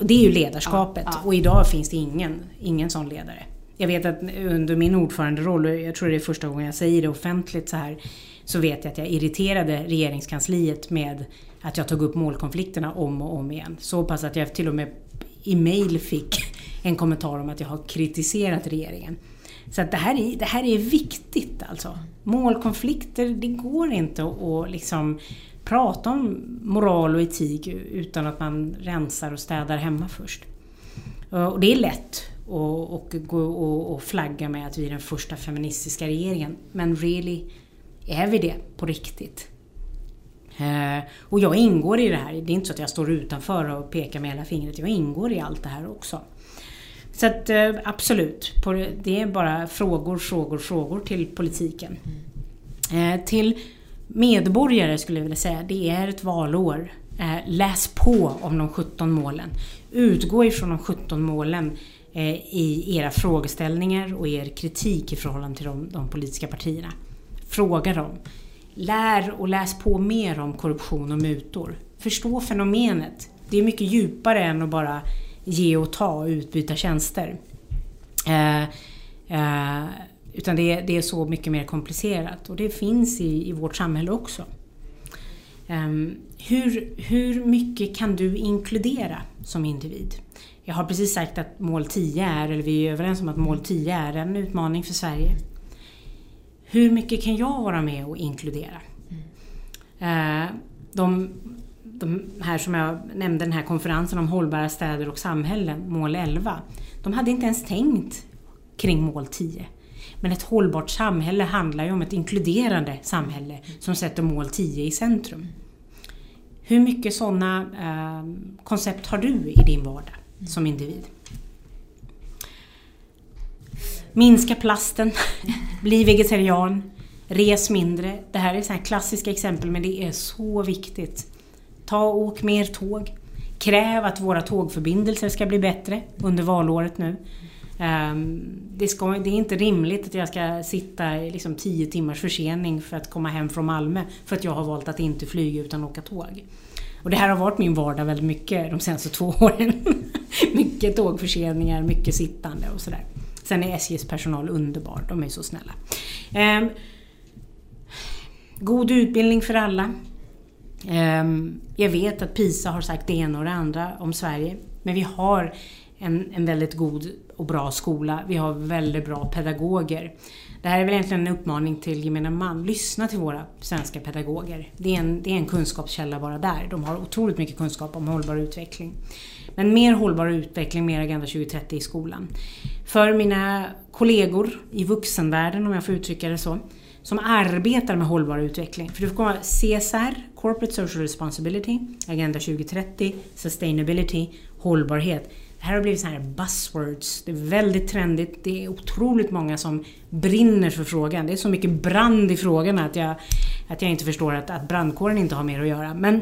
Det är ju ledarskapet ja, ja. och idag finns det ingen, ingen sån ledare. Jag vet att under min ordföranderoll, jag tror det är första gången jag säger det offentligt så här, så vet jag att jag irriterade regeringskansliet med att jag tog upp målkonflikterna om och om igen. Så pass att jag till och med i mail fick en kommentar om att jag har kritiserat regeringen. Så att det, här är, det här är viktigt alltså. Målkonflikter, det går inte att liksom prata om moral och etik utan att man rensar och städar hemma först. Eh, och det är lätt att och, och flagga med att vi är den första feministiska regeringen. Men really, är vi det på riktigt? Eh, och jag ingår i det här. Det är inte så att jag står utanför och pekar med hela fingret. Jag ingår i allt det här också. Så att eh, absolut, det är bara frågor, frågor, frågor till politiken. Mm. Till medborgare skulle jag vilja säga, det är ett valår. Eh, läs på om de 17 målen. Utgå ifrån de 17 målen i era frågeställningar och er kritik i förhållande till de, de politiska partierna. Fråga dem. Lär och läs på mer om korruption och mutor. Förstå fenomenet. Det är mycket djupare än att bara ge och ta och utbyta tjänster. Eh, eh, utan det, det, är så mycket mer komplicerat och det finns i, i vårt samhälle också. Um, hur, hur mycket kan du inkludera som individ? Jag har precis sagt att mål 10 är, eller vi är överens om att mål 10 är en utmaning för Sverige. Hur mycket kan jag vara med och inkludera? Mm. Uh, de de här som jag nämnde, den här konferensen om hållbara städer och samhällen, mål 11. De hade inte ens tänkt kring mål 10. Men ett hållbart samhälle handlar ju om ett inkluderande samhälle som sätter mål 10 i centrum. Hur mycket sådana eh, koncept har du i din vardag som individ? Minska plasten, bli vegetarian, res mindre. Det här är så här klassiska exempel men det är så viktigt. Ta och åk mer tåg. Kräv att våra tågförbindelser ska bli bättre under valåret nu. Ehm, det, ska, det, är inte rimligt att jag ska sitta i liksom tio timmars försening för att komma hem från Malmö för att jag har valt att inte flyga utan åka tåg. Och det här har varit min vardag väldigt mycket de senaste två åren. mycket tågförseningar, mycket sittande och sådär. Sen är SJs personal underbar, de är så snälla. Ehm, god utbildning för alla. Ehm, jag vet att PISA har sagt det ena och det andra om Sverige. Men vi har en, en väldigt god och bra skola. Vi har väldigt bra pedagoger. Det här är väl egentligen en uppmaning till gemene man. Lyssna till våra svenska pedagoger. Det är, en, det är en kunskapskälla bara där. De har otroligt mycket kunskap om hållbar utveckling. Men mer hållbar utveckling, mer Agenda 2030 i skolan. För mina kollegor i vuxenvärlden, om jag får uttrycka det så, som arbetar med hållbar utveckling. För du får komma CSR, Corporate Social Responsibility, Agenda 2030, Sustainability, hållbarhet. Det här har blivit så här buzzwords. Det är väldigt trendigt. Det är otroligt många som brinner för frågan. Det är så mycket brand i frågorna att jag, att jag inte förstår att, att brandkåren inte har mer att göra. Men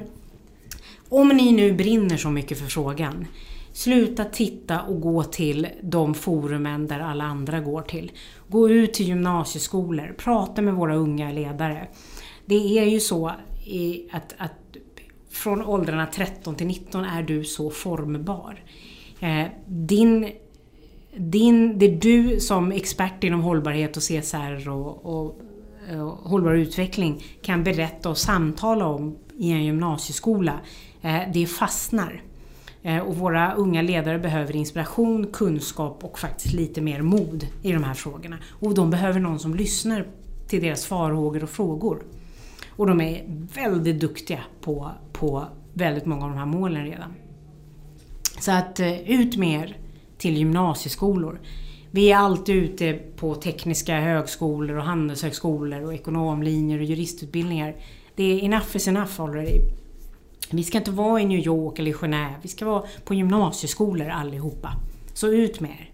om ni nu brinner så mycket för frågan, sluta titta och gå till de forumen där alla andra går till. Gå ut till gymnasieskolor, prata med våra unga ledare. Det är ju så att, att från åldrarna 13 till 19 är du så formbar. Eh, din, din, det du som expert inom hållbarhet och CSR och, och, och hållbar utveckling kan berätta och samtala om i en gymnasieskola, eh, det fastnar. Eh, och våra unga ledare behöver inspiration, kunskap och faktiskt lite mer mod i de här frågorna. Och de behöver någon som lyssnar till deras farhågor och frågor. Och de är väldigt duktiga på, på väldigt många av de här målen redan. Så att eh, ut mer till gymnasieskolor. Vi är alltid ute på tekniska högskolor och handelshögskolor och ekonomlinjer och juristutbildningar. Det är enough is enough already. Vi ska inte vara i New York eller Genève. Vi ska vara på gymnasieskolor allihopa. Så ut med er.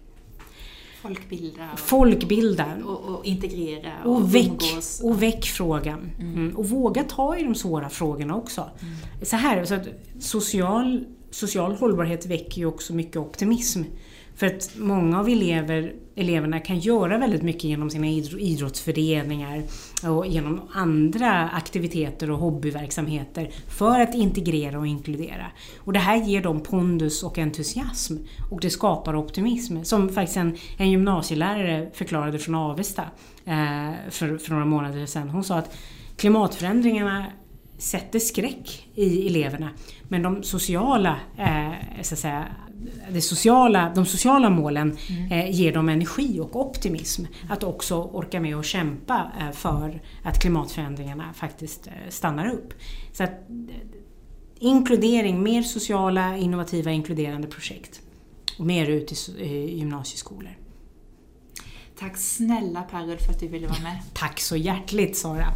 Folkbilda. Och, Folkbilda. Och, och integrera. Och, och väck, och väck frågan. Mm. Mm. Och våga ta i de svåra frågorna också. Mm. Så här, så att social social hållbarhet väcker ju också mycket optimism. För att många av elever, eleverna kan göra väldigt mycket genom sina idrottsföreningar och genom andra aktiviteter och hobbyverksamheter för att integrera och inkludera. Och det här ger dem pondus och entusiasm och det skapar optimism. Som faktiskt en, en gymnasielärare förklarade från Avesta eh, för, för några månader sedan. Hon sa att klimatförändringarna sätter skräck i eleverna. Men de sociala, eh, så att säga, det sociala, de sociala målen mm. eh, ger dem energi och optimism. Att också orka med och kämpa eh, för att klimatförändringarna faktiskt eh, stannar upp. Så att, inkludering, mer sociala, innovativa, inkluderande projekt. Och mer ut i, i gymnasieskolor. Tack snälla Per för att du ville vara med. Tack så hjärtligt Sara.